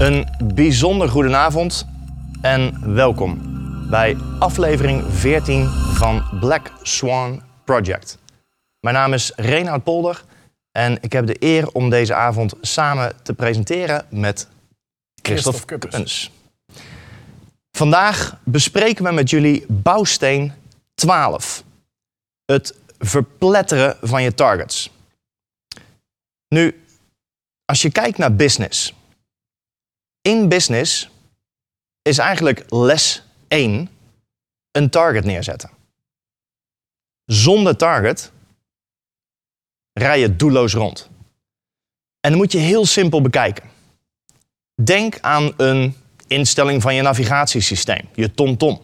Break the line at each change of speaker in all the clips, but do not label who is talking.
Een bijzonder goedenavond en welkom bij aflevering 14 van Black Swan Project. Mijn naam is Reinoud Polder en ik heb de eer om deze avond samen te presenteren met Christophe
Christophe.
Kuppens. Vandaag bespreken we met jullie bouwsteen 12. Het verpletteren van je targets. Nu, als je kijkt naar business. In business is eigenlijk les 1 een target neerzetten. Zonder target rij je doelloos rond. En dan moet je heel simpel bekijken. Denk aan een instelling van je navigatiesysteem, je TomTom.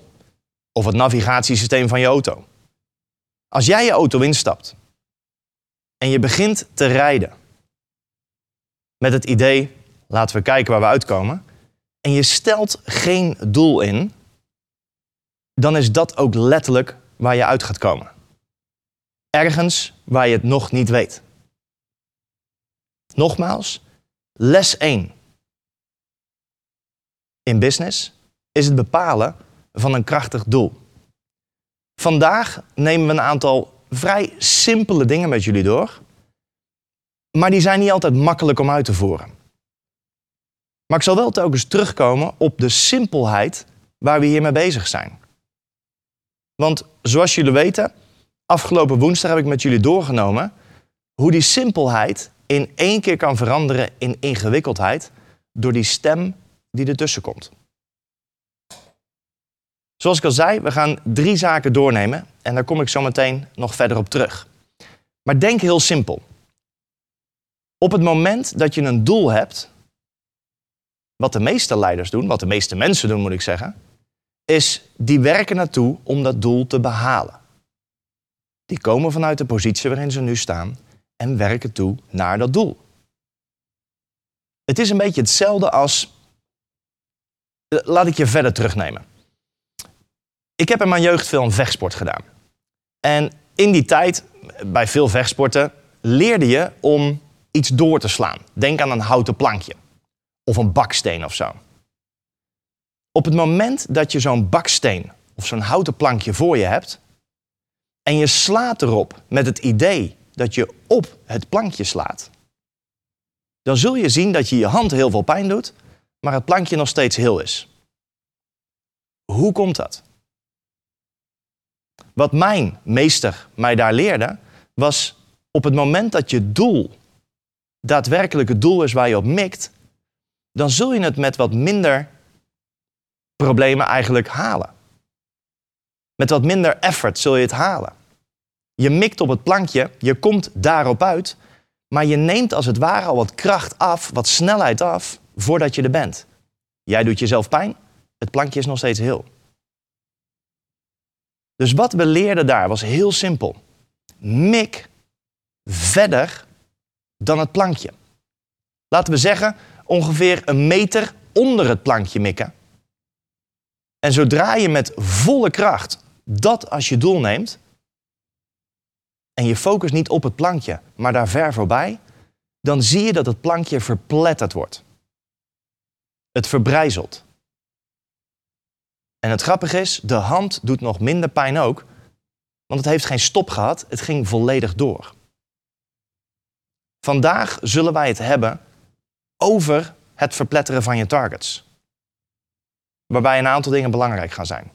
Of het navigatiesysteem van je auto. Als jij je auto instapt en je begint te rijden met het idee, laten we kijken waar we uitkomen, en je stelt geen doel in, dan is dat ook letterlijk waar je uit gaat komen. Ergens waar je het nog niet weet. Nogmaals, les 1 in business is het bepalen van een krachtig doel. Vandaag nemen we een aantal vrij simpele dingen met jullie door, maar die zijn niet altijd makkelijk om uit te voeren. Maar ik zal wel telkens terugkomen op de simpelheid waar we hiermee bezig zijn. Want zoals jullie weten, afgelopen woensdag heb ik met jullie doorgenomen hoe die simpelheid in één keer kan veranderen in ingewikkeldheid door die stem die ertussen komt. Zoals ik al zei, we gaan drie zaken doornemen en daar kom ik zo meteen nog verder op terug. Maar denk heel simpel. Op het moment dat je een doel hebt, wat de meeste leiders doen, wat de meeste mensen doen moet ik zeggen, is die werken naartoe om dat doel te behalen. Die komen vanuit de positie waarin ze nu staan en werken toe naar dat doel. Het is een beetje hetzelfde als. Laat ik je verder terugnemen. Ik heb in mijn jeugd veel aan vechtsport gedaan. En in die tijd, bij veel vechtsporten, leerde je om iets door te slaan. Denk aan een houten plankje of een baksteen of zo. Op het moment dat je zo'n baksteen of zo'n houten plankje voor je hebt en je slaat erop met het idee dat je op het plankje slaat, dan zul je zien dat je je hand heel veel pijn doet, maar het plankje nog steeds heel is. Hoe komt dat? Wat mijn meester mij daar leerde, was op het moment dat je doel daadwerkelijk het doel is waar je op mikt, dan zul je het met wat minder problemen eigenlijk halen. Met wat minder effort zul je het halen. Je mikt op het plankje, je komt daarop uit, maar je neemt als het ware al wat kracht af, wat snelheid af, voordat je er bent. Jij doet jezelf pijn, het plankje is nog steeds heel. Dus wat we leerden daar was heel simpel. Mik verder dan het plankje. Laten we zeggen ongeveer een meter onder het plankje mikken. En zodra je met volle kracht dat als je doel neemt en je focus niet op het plankje, maar daar ver voorbij, dan zie je dat het plankje verpletterd wordt. Het verbrijzelt. En het grappige is, de hand doet nog minder pijn ook, want het heeft geen stop gehad, het ging volledig door. Vandaag zullen wij het hebben over het verpletteren van je targets. Waarbij een aantal dingen belangrijk gaan zijn.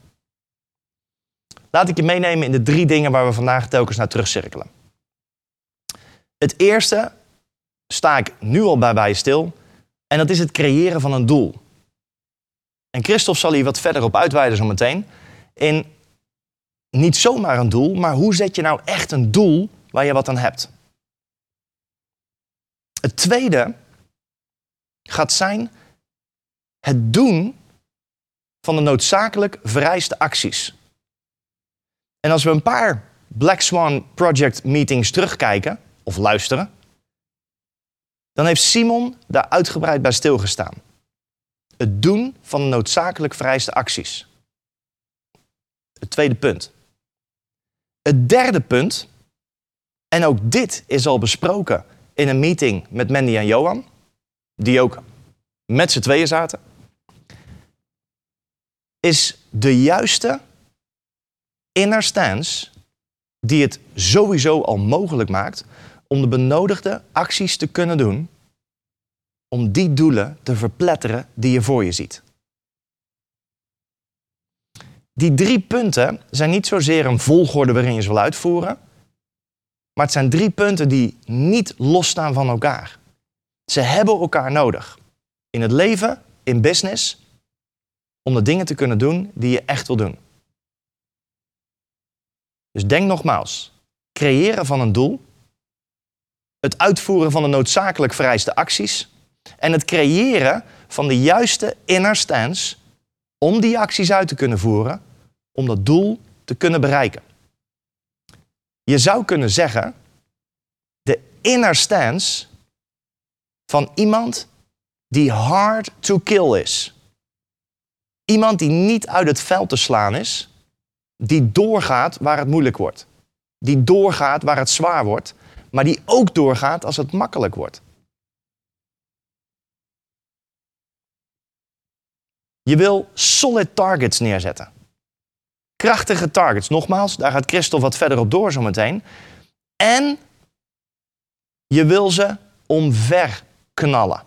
Laat ik je meenemen in de drie dingen waar we vandaag telkens naar terugcirkelen. Het eerste sta ik nu al bij bij stil. En dat is het creëren van een doel. En Christophe zal hier wat verder op uitweiden zometeen. In niet zomaar een doel, maar hoe zet je nou echt een doel waar je wat aan hebt? Het tweede gaat zijn het doen van de noodzakelijk vereiste acties. En als we een paar Black Swan Project meetings terugkijken of luisteren, dan heeft Simon daar uitgebreid bij stilgestaan. Het doen van de noodzakelijk vereiste acties. Het tweede punt. Het derde punt, en ook dit is al besproken in een meeting met Mandy en Johan, die ook met z'n tweeën zaten, is de juiste inner stance die het sowieso al mogelijk maakt om de benodigde acties te kunnen doen om die doelen te verpletteren die je voor je ziet. Die drie punten zijn niet zozeer een volgorde waarin je ze wil uitvoeren, maar het zijn drie punten die niet losstaan van elkaar. Ze hebben elkaar nodig. In het leven, in business, om de dingen te kunnen doen die je echt wil doen. Dus denk nogmaals, creëren van een doel, het uitvoeren van de noodzakelijk vereiste acties en het creëren van de juiste inner stance om die acties uit te kunnen voeren, om dat doel te kunnen bereiken. Je zou kunnen zeggen, de inner stance van iemand die hard to kill is. Iemand die niet uit het veld te slaan is, die doorgaat waar het moeilijk wordt. Die doorgaat waar het zwaar wordt, maar die ook doorgaat als het makkelijk wordt. Je wil solid targets neerzetten. Krachtige targets. Nogmaals, daar gaat Christophe wat verder op door zometeen. En je wil ze omver knallen.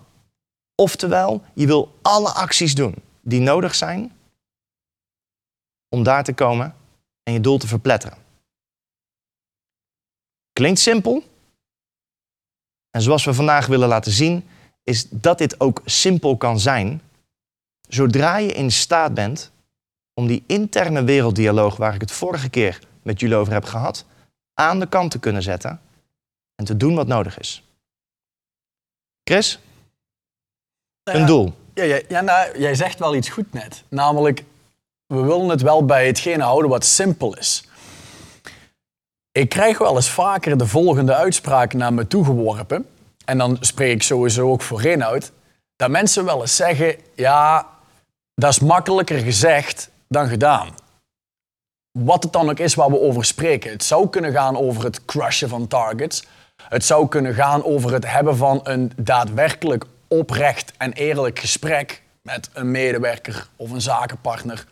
Oftewel, je wil alle acties doen die nodig zijn om daar te komen en je doel te verpletteren. Klinkt simpel. En zoals we vandaag willen laten zien, is dat dit ook simpel kan zijn, zodra je in staat bent om die interne werelddialoog waar ik het vorige keer met jullie over heb gehad, aan de kant te kunnen zetten en te doen wat nodig is. Chris?
Nou
een doel.
Ja, ja, ja nou, jij zegt wel iets goed net. Namelijk, we willen het wel bij hetgene houden wat simpel is. Ik krijg wel eens vaker de volgende uitspraak naar me toegeworpen. En dan spreek ik sowieso ook voor inhoud. Dat mensen wel eens zeggen, ja, dat is makkelijker gezegd dan gedaan. Wat het dan ook is waar we over spreken. Het zou kunnen gaan over het crushen van targets. Het zou kunnen gaan over het hebben van een daadwerkelijk oprecht en eerlijk gesprek met een medewerker of een zakenpartner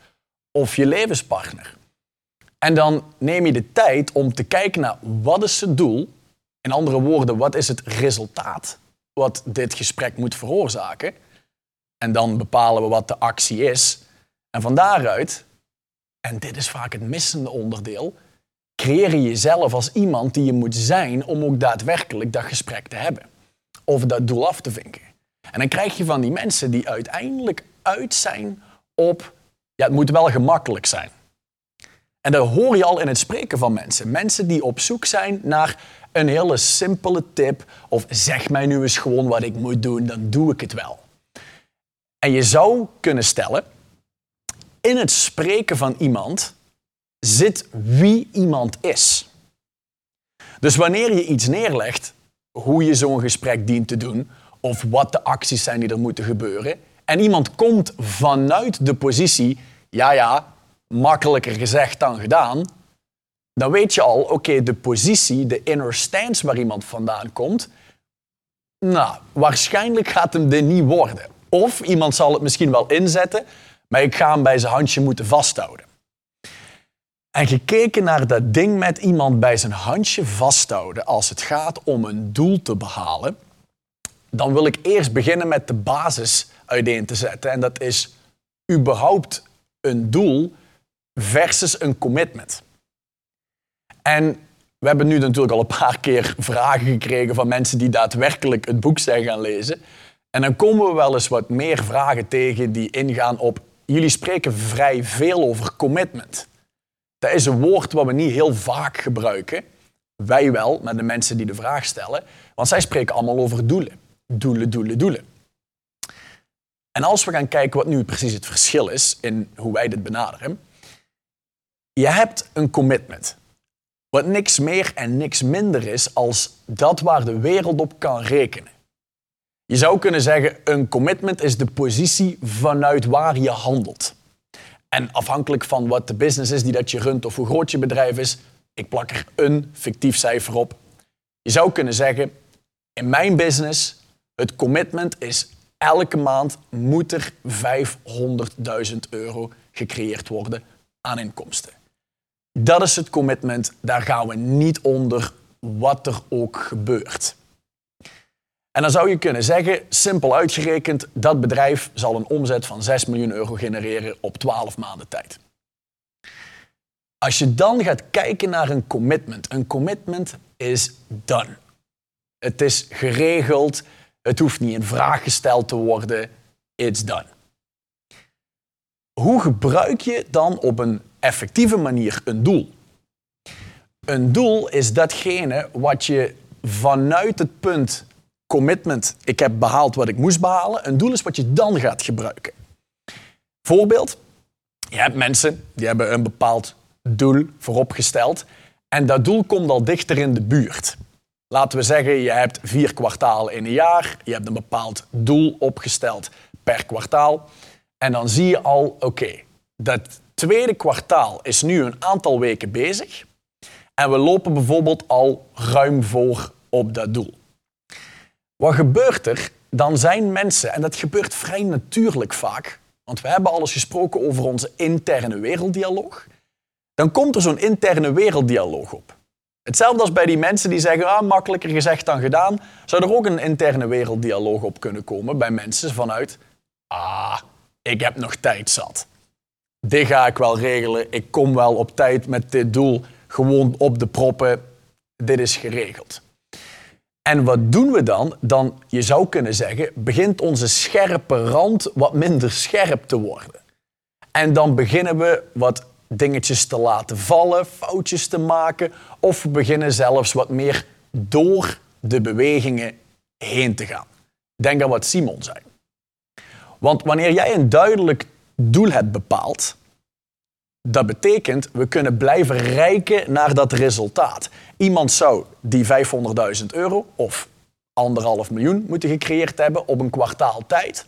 of je levenspartner. En dan neem je de tijd om te kijken naar wat is het doel. In andere woorden, wat is het resultaat wat dit gesprek moet veroorzaken. En dan bepalen we wat de actie is. En van daaruit, en dit is vaak het missende onderdeel, creëer je jezelf als iemand die je moet zijn om ook daadwerkelijk dat gesprek te hebben. Of dat doel af te vinken. En dan krijg je van die mensen die uiteindelijk uit zijn op, ja, het moet wel gemakkelijk zijn. En dat hoor je al in het spreken van mensen. Mensen die op zoek zijn naar een hele simpele tip of zeg mij nu eens gewoon wat ik moet doen, dan doe ik het wel. En je zou kunnen stellen, in het spreken van iemand zit wie iemand is. Dus wanneer je iets neerlegt, hoe je zo'n gesprek dient te doen, of wat de acties zijn die er moeten gebeuren, en iemand komt vanuit de positie, ja ja, makkelijker gezegd dan gedaan, dan weet je al, oké, de positie, de inner stance waar iemand vandaan komt, nou, waarschijnlijk gaat hem dit niet worden. Of iemand zal het misschien wel inzetten, maar ik ga hem bij zijn handje moeten vasthouden. En gekeken naar dat ding met iemand bij zijn handje vasthouden als het gaat om een doel te behalen, dan wil ik eerst beginnen met de basis uiteen te zetten. En dat is überhaupt een doel versus een commitment. En we hebben nu natuurlijk al een paar keer vragen gekregen van mensen die daadwerkelijk het boek zijn gaan lezen. En dan komen we wel eens wat meer vragen tegen die ingaan op. Jullie spreken vrij veel over commitment. Dat is een woord wat we niet heel vaak gebruiken. Wij wel, met de mensen die de vraag stellen. Want zij spreken allemaal over doelen. Doelen, doelen, doelen. En als we gaan kijken wat nu precies het verschil is in hoe wij dit benaderen. Je hebt een commitment. Wat niks meer en niks minder is als dat waar de wereld op kan rekenen. Je zou kunnen zeggen, een commitment is de positie vanuit waar je handelt. En afhankelijk van wat de business is die dat je runt of hoe groot je bedrijf is, ik plak er een fictief cijfer op. Je zou kunnen zeggen, in mijn business, het commitment is elke maand moet er 500.000 euro gecreëerd worden aan inkomsten. Dat is het commitment, daar gaan we niet onder wat er ook gebeurt. En dan zou je kunnen zeggen, simpel uitgerekend, dat bedrijf zal een omzet van 6 miljoen euro genereren op 12 maanden tijd. Als je dan gaat kijken naar een commitment, een commitment is done. Het is geregeld, het hoeft niet in vraag gesteld te worden, it's done. Hoe gebruik je dan op een effectieve manier een doel? Een doel is datgene wat je vanuit het punt commitment, ik heb behaald wat ik moest behalen, een doel is wat je dan gaat gebruiken. Voorbeeld, je hebt mensen die hebben een bepaald doel vooropgesteld. En dat doel komt al dichter in de buurt. Laten we zeggen, je hebt vier kwartalen in een jaar, je hebt een bepaald doel opgesteld per kwartaal. En dan zie je al, oké, dat tweede kwartaal is nu een aantal weken bezig. En we lopen bijvoorbeeld al ruim voor op dat doel. Wat gebeurt er? Dan zijn mensen, en dat gebeurt vrij natuurlijk vaak, want we hebben alles gesproken over onze interne werelddialoog, dan komt er zo'n interne werelddialoog op. Hetzelfde als bij die mensen die zeggen, ah, makkelijker gezegd dan gedaan, zou er ook een interne werelddialoog op kunnen komen bij mensen vanuit, ah, ik heb nog tijd zat. Dit ga ik wel regelen, ik kom wel op tijd met dit doel, gewoon op de proppen, dit is geregeld. En wat doen we dan? Dan, je zou kunnen zeggen, begint onze scherpe rand wat minder scherp te worden. En dan beginnen we wat dingetjes te laten vallen, foutjes te maken, of we beginnen zelfs wat meer door de bewegingen heen te gaan. Denk aan wat Simon zei. Want wanneer jij een duidelijk doel hebt bepaald, dat betekent, we kunnen blijven rijken naar dat resultaat. Iemand zou die 500.000 euro of anderhalf miljoen moeten gecreëerd hebben op een kwartaal tijd.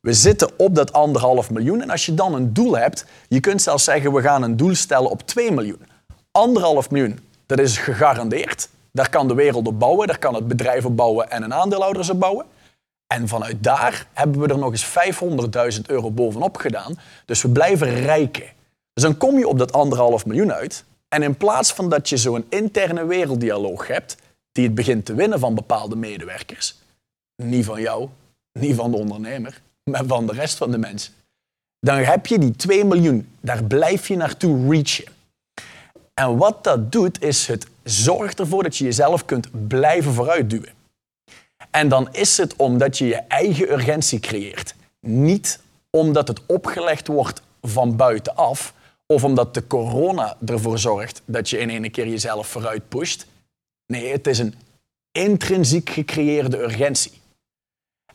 We zitten op dat anderhalf miljoen en als je dan een doel hebt, je kunt zelfs zeggen we gaan een doel stellen op 2 miljoen. Anderhalf miljoen, dat is gegarandeerd. Daar kan de wereld op bouwen, daar kan het bedrijf op bouwen en een aandeelhouder op bouwen. En vanuit daar hebben we er nog eens 500.000 euro bovenop gedaan. Dus we blijven rijken. Dus dan kom je op dat anderhalf miljoen uit. En in plaats van dat je zo'n interne werelddialoog hebt, die het begint te winnen van bepaalde medewerkers, niet van jou, niet van de ondernemer, maar van de rest van de mensen, dan heb je die 2 miljoen, daar blijf je naartoe reachen. En wat dat doet, is het zorgt ervoor dat je jezelf kunt blijven vooruitduwen. En dan is het omdat je je eigen urgentie creëert. Niet omdat het opgelegd wordt van buitenaf, of omdat de corona ervoor zorgt dat je in één keer jezelf vooruit pusht. Nee, het is een intrinsiek gecreëerde urgentie.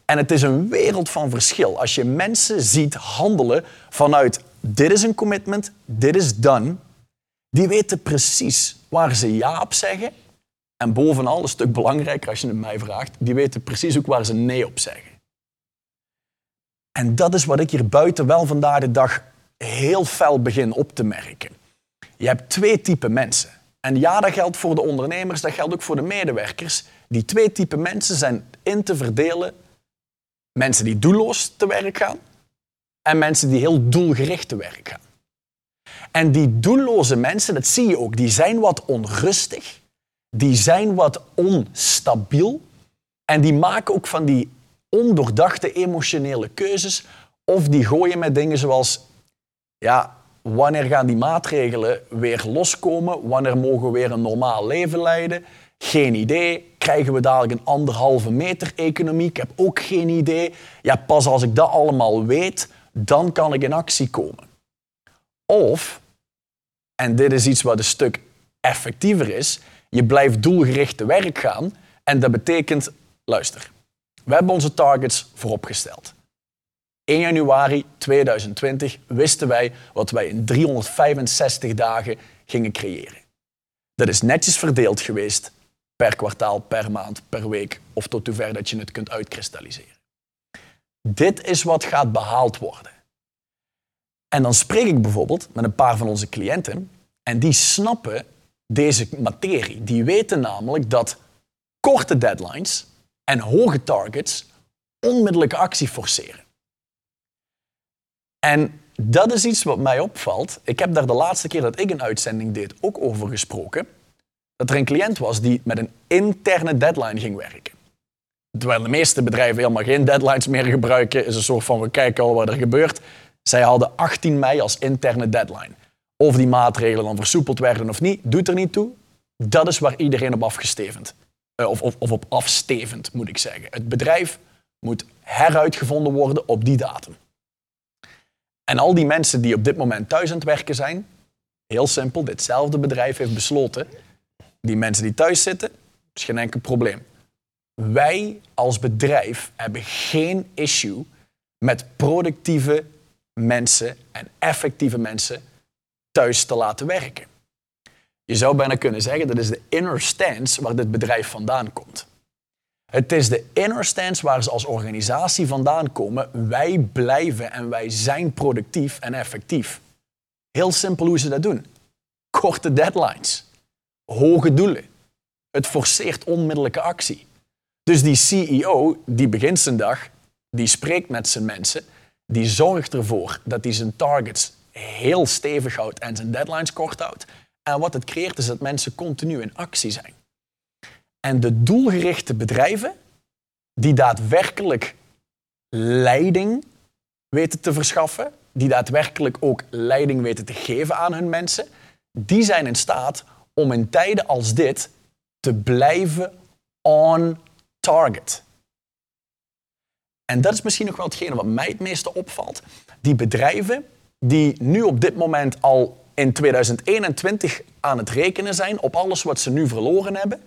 En het is een wereld van verschil als je mensen ziet handelen vanuit dit is een commitment, dit is done. Die weten precies waar ze ja op zeggen. En bovenal, een stuk belangrijker als je het mij vraagt, die weten precies ook waar ze nee op zeggen. En dat is wat ik hier buiten wel vandaag de dag heel fel begin op te merken. Je hebt twee typen mensen. En ja, dat geldt voor de ondernemers, dat geldt ook voor de medewerkers. Die twee typen mensen zijn in te verdelen. Mensen die doelloos te werk gaan en mensen die heel doelgericht te werk gaan. En die doelloze mensen, dat zie je ook, die zijn wat onrustig, die zijn wat onstabiel en die maken ook van die ondoordachte emotionele keuzes of die gooien met dingen zoals ja, wanneer gaan die maatregelen weer loskomen? Wanneer mogen we weer een normaal leven leiden? Geen idee. Krijgen we dadelijk een anderhalve meter economie? Ik heb ook geen idee. Ja, pas als ik dat allemaal weet, dan kan ik in actie komen. Of, en dit is iets wat een stuk effectiever is, je blijft doelgericht te werk gaan. En dat betekent, luister, we hebben onze targets vooropgesteld. 1 januari 2020 wisten wij wat wij in 365 dagen gingen creëren. Dat is netjes verdeeld geweest per kwartaal, per maand, per week of tot zover dat je het kunt uitkristalliseren. Dit is wat gaat behaald worden. En dan spreek ik bijvoorbeeld met een paar van onze cliënten en die snappen deze materie. Die weten namelijk dat korte deadlines en hoge targets onmiddellijke actie forceren. En dat is iets wat mij opvalt. Ik heb daar de laatste keer dat ik een uitzending deed ook over gesproken. Dat er een cliënt was die met een interne deadline ging werken. Terwijl de meeste bedrijven helemaal geen deadlines meer gebruiken, is een soort van we kijken al wat er gebeurt. Zij hadden 18 mei als interne deadline. Of die maatregelen dan versoepeld werden of niet, doet er niet toe. Dat is waar iedereen op afgestevend. Uh, of, of, of op afstevend, moet ik zeggen. Het bedrijf moet heruitgevonden worden op die datum. En al die mensen die op dit moment thuis aan het werken zijn, heel simpel, ditzelfde bedrijf heeft besloten, die mensen die thuis zitten, is geen enkel probleem. Wij als bedrijf hebben geen issue met productieve mensen en effectieve mensen thuis te laten werken. Je zou bijna kunnen zeggen dat is de inner stance waar dit bedrijf vandaan komt. Het is de inner stance waar ze als organisatie vandaan komen. Wij blijven en wij zijn productief en effectief. Heel simpel hoe ze dat doen. Korte deadlines. Hoge doelen. Het forceert onmiddellijke actie. Dus die CEO, die begint zijn dag, die spreekt met zijn mensen, die zorgt ervoor dat hij zijn targets heel stevig houdt en zijn deadlines kort houdt. En wat het creëert is dat mensen continu in actie zijn. En de doelgerichte bedrijven die daadwerkelijk leiding weten te verschaffen, die daadwerkelijk ook leiding weten te geven aan hun mensen, die zijn in staat om in tijden als dit te blijven on target. En dat is misschien nog wel hetgene wat mij het meeste opvalt. Die bedrijven die nu op dit moment al in 2021 aan het rekenen zijn op alles wat ze nu verloren hebben.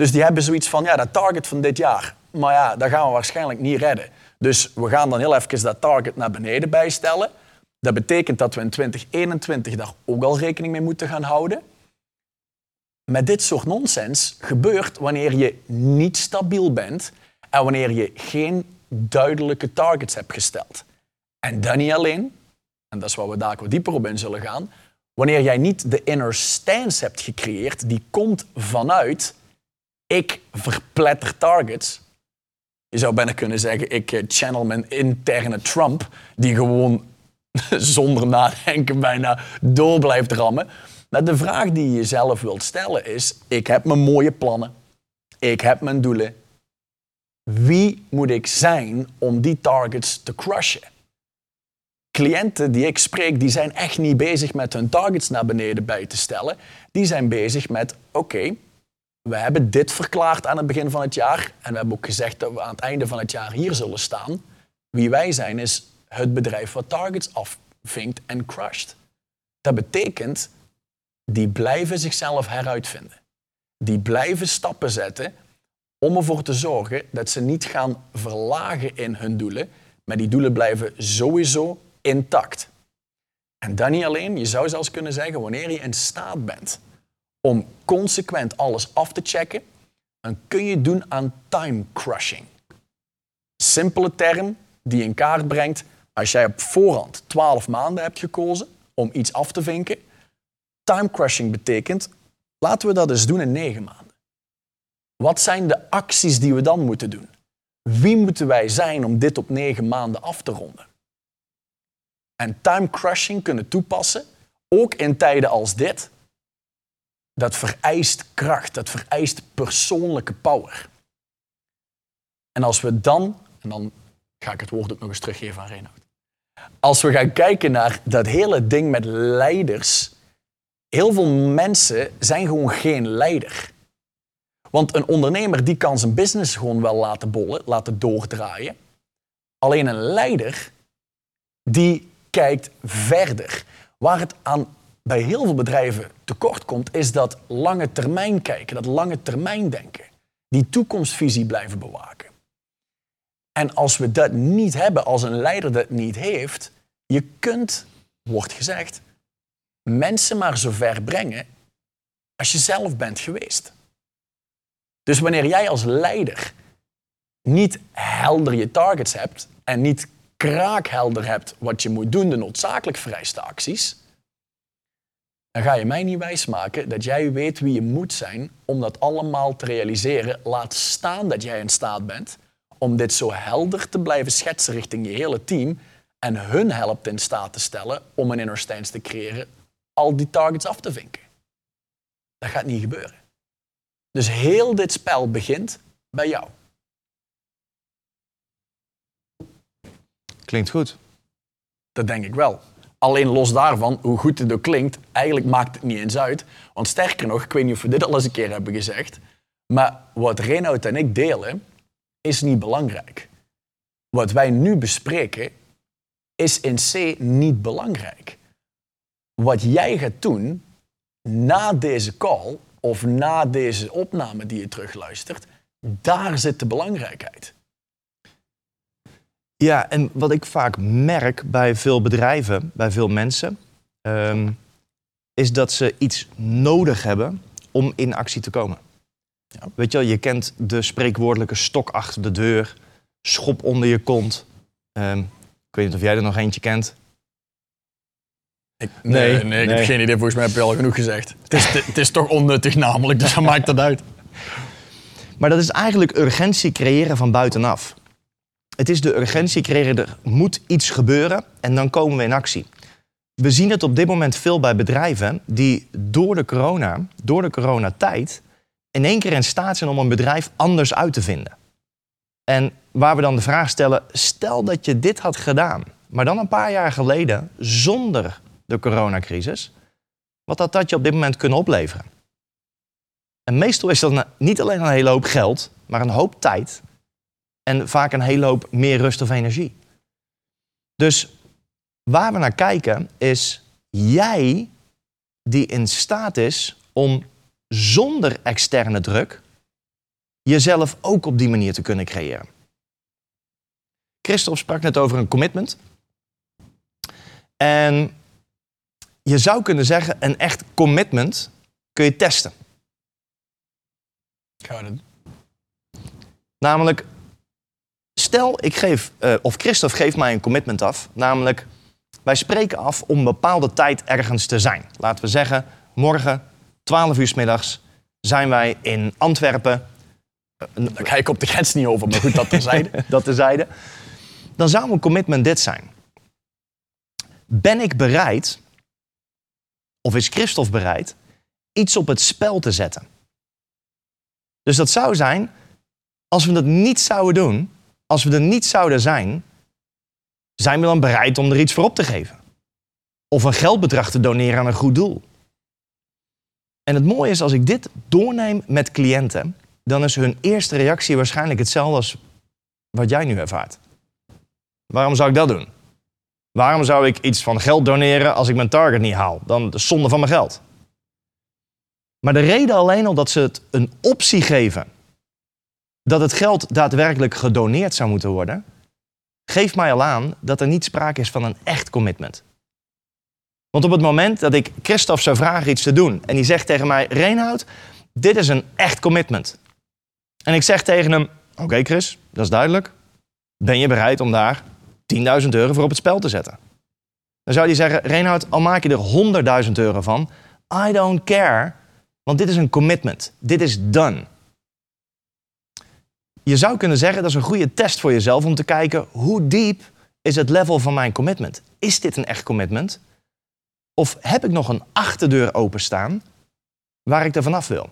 Dus die hebben zoiets van, ja, dat target van dit jaar, maar ja, dat gaan we waarschijnlijk niet redden. Dus we gaan dan heel even dat target naar beneden bijstellen. Dat betekent dat we in 2021 daar ook al rekening mee moeten gaan houden. Met dit soort nonsens gebeurt wanneer je niet stabiel bent en wanneer je geen duidelijke targets hebt gesteld. En dan niet alleen, en dat is waar we daar wat dieper op in zullen gaan, wanneer jij niet de inner stance hebt gecreëerd, die komt vanuit ik verpletter targets. Je zou bijna kunnen zeggen, ik eh, channel mijn interne Trump, die gewoon zonder nadenken bijna door blijft rammen. Maar de vraag die je jezelf wilt stellen is, ik heb mijn mooie plannen, ik heb mijn doelen. Wie moet ik zijn om die targets te crushen? cliënten die ik spreek, die zijn echt niet bezig met hun targets naar beneden bij te stellen. Die zijn bezig met, oké, we hebben dit verklaard aan het begin van het jaar en we hebben ook gezegd dat we aan het einde van het jaar hier zullen staan. Wie wij zijn is het bedrijf wat targets afvinkt en crusht. Dat betekent, die blijven zichzelf heruitvinden. Die blijven stappen zetten om ervoor te zorgen dat ze niet gaan verlagen in hun doelen, maar die doelen blijven sowieso intact. En dan niet alleen, je zou zelfs kunnen zeggen, wanneer je in staat bent om consequent alles af te checken, dan kun je doen aan time crushing. Simpele term die in kaart brengt als jij op voorhand 12 maanden hebt gekozen om iets af te vinken. Time crushing betekent, laten we dat eens doen in 9 maanden. Wat zijn de acties die we dan moeten doen? Wie moeten wij zijn om dit op 9 maanden af te ronden? En time crushing kunnen toepassen, ook in tijden als dit, dat vereist kracht, dat vereist persoonlijke power. En als we dan, en dan ga ik het woord ook nog eens teruggeven aan Reinoud. Als we gaan kijken naar dat hele ding met leiders, heel veel mensen zijn gewoon geen leider. Want een ondernemer die kan zijn business gewoon wel laten bollen, laten doordraaien. Alleen een leider die kijkt verder. Waar het aan bij heel veel bedrijven tekort komt, is dat lange termijn kijken, dat lange termijn denken. Die toekomstvisie blijven bewaken. En als we dat niet hebben, als een leider dat niet heeft, je kunt, wordt gezegd, mensen maar zo ver brengen als je zelf bent geweest. Dus wanneer jij als leider niet helder je targets hebt en niet kraakhelder hebt wat je moet doen, de noodzakelijk vereiste acties, dan ga je mij niet wijsmaken dat jij weet wie je moet zijn om dat allemaal te realiseren. Laat staan dat jij in staat bent om dit zo helder te blijven schetsen richting je hele team en hun helpt in staat te stellen om een inner stance te creëren, al die targets af te vinken. Dat gaat niet gebeuren. Dus heel dit spel begint bij jou.
Klinkt goed.
Dat denk ik wel. Alleen los daarvan, hoe goed het ook klinkt, eigenlijk maakt het niet eens uit. Want sterker nog, ik weet niet of we dit al eens een keer hebben gezegd, maar wat Reinoud en ik delen, is niet belangrijk. Wat wij nu bespreken, is in C niet belangrijk. Wat jij gaat doen na deze call of na deze opname die je terugluistert, daar zit de belangrijkheid.
Ja, en wat ik vaak merk bij veel bedrijven, bij veel mensen, ehm, is dat ze iets nodig hebben om in actie te komen. Ja. Weet je wel, je kent de spreekwoordelijke stok achter de deur, schop onder je kont. Ehm, ik weet niet of jij er nog eentje kent.
Ik, nee, nee, ik heb geen idee. Volgens mij heb je al genoeg gezegd. Het is, het is toch onnuttig namelijk, dus wat maakt dat uit?
Maar dat is eigenlijk urgentie creëren van buitenaf. Het is de urgentie creëren, er moet iets gebeuren en dan komen we in actie. We zien het op dit moment veel bij bedrijven die door de corona, door de coronatijd, in één keer in staat zijn om een bedrijf anders uit te vinden. En waar we dan de vraag stellen, stel dat je dit had gedaan, maar dan een paar jaar geleden, zonder de coronacrisis, wat had dat je op dit moment kunnen opleveren? En meestal is dat niet alleen een hele hoop geld, maar een hoop tijd en vaak een hele hoop meer rust of energie. Dus waar we naar kijken is jij die in staat is om zonder externe druk jezelf ook op die manier te kunnen creëren. Christophe sprak net over een commitment. En je zou kunnen zeggen, een echt commitment kun je testen.
Ga het.
Namelijk, stel ik geef, uh, of Christophe geeft mij een commitment af. Namelijk, wij spreken af om een bepaalde tijd ergens te zijn. Laten we zeggen, morgen, 12 uur s middags, zijn wij in Antwerpen.
Dan ga ik op de grens niet over, maar goed, dat terzijde.
dat terzijde. Dan zou een commitment dit zijn. Ben ik bereid of is Christophe bereid iets op het spel te zetten? Dus dat zou zijn, als we dat niet zouden doen, als we er niet zouden zijn, zijn we dan bereid om er iets voor op te geven? Of een geldbedrag te doneren aan een goed doel? En het mooie is, als ik dit doorneem met cliënten, dan is hun eerste reactie waarschijnlijk hetzelfde als wat jij nu ervaart. Waarom zou ik dat doen? Waarom zou ik iets van geld doneren als ik mijn target niet haal? Dan de zonde van mijn geld. Maar de reden alleen al dat ze het een optie geven dat het geld daadwerkelijk gedoneerd zou moeten worden, geeft mij al aan dat er niet sprake is van een echt commitment. Want op het moment dat ik Christophe zou vragen iets te doen en die zegt tegen mij: Reinhoud, dit is een echt commitment. En ik zeg tegen hem: Oké, Chris, dat is duidelijk. Ben je bereid om daar 10.000 euro voor op het spel te zetten. Dan zou hij zeggen, Reinhard, al maak je er 100.000 euro van, I don't care, want dit is een commitment. Dit is done. Je zou kunnen zeggen, dat is een goede test voor jezelf om te kijken hoe diep is het level van mijn commitment. Is dit een echt commitment? Of heb ik nog een achterdeur openstaan waar ik er vanaf wil?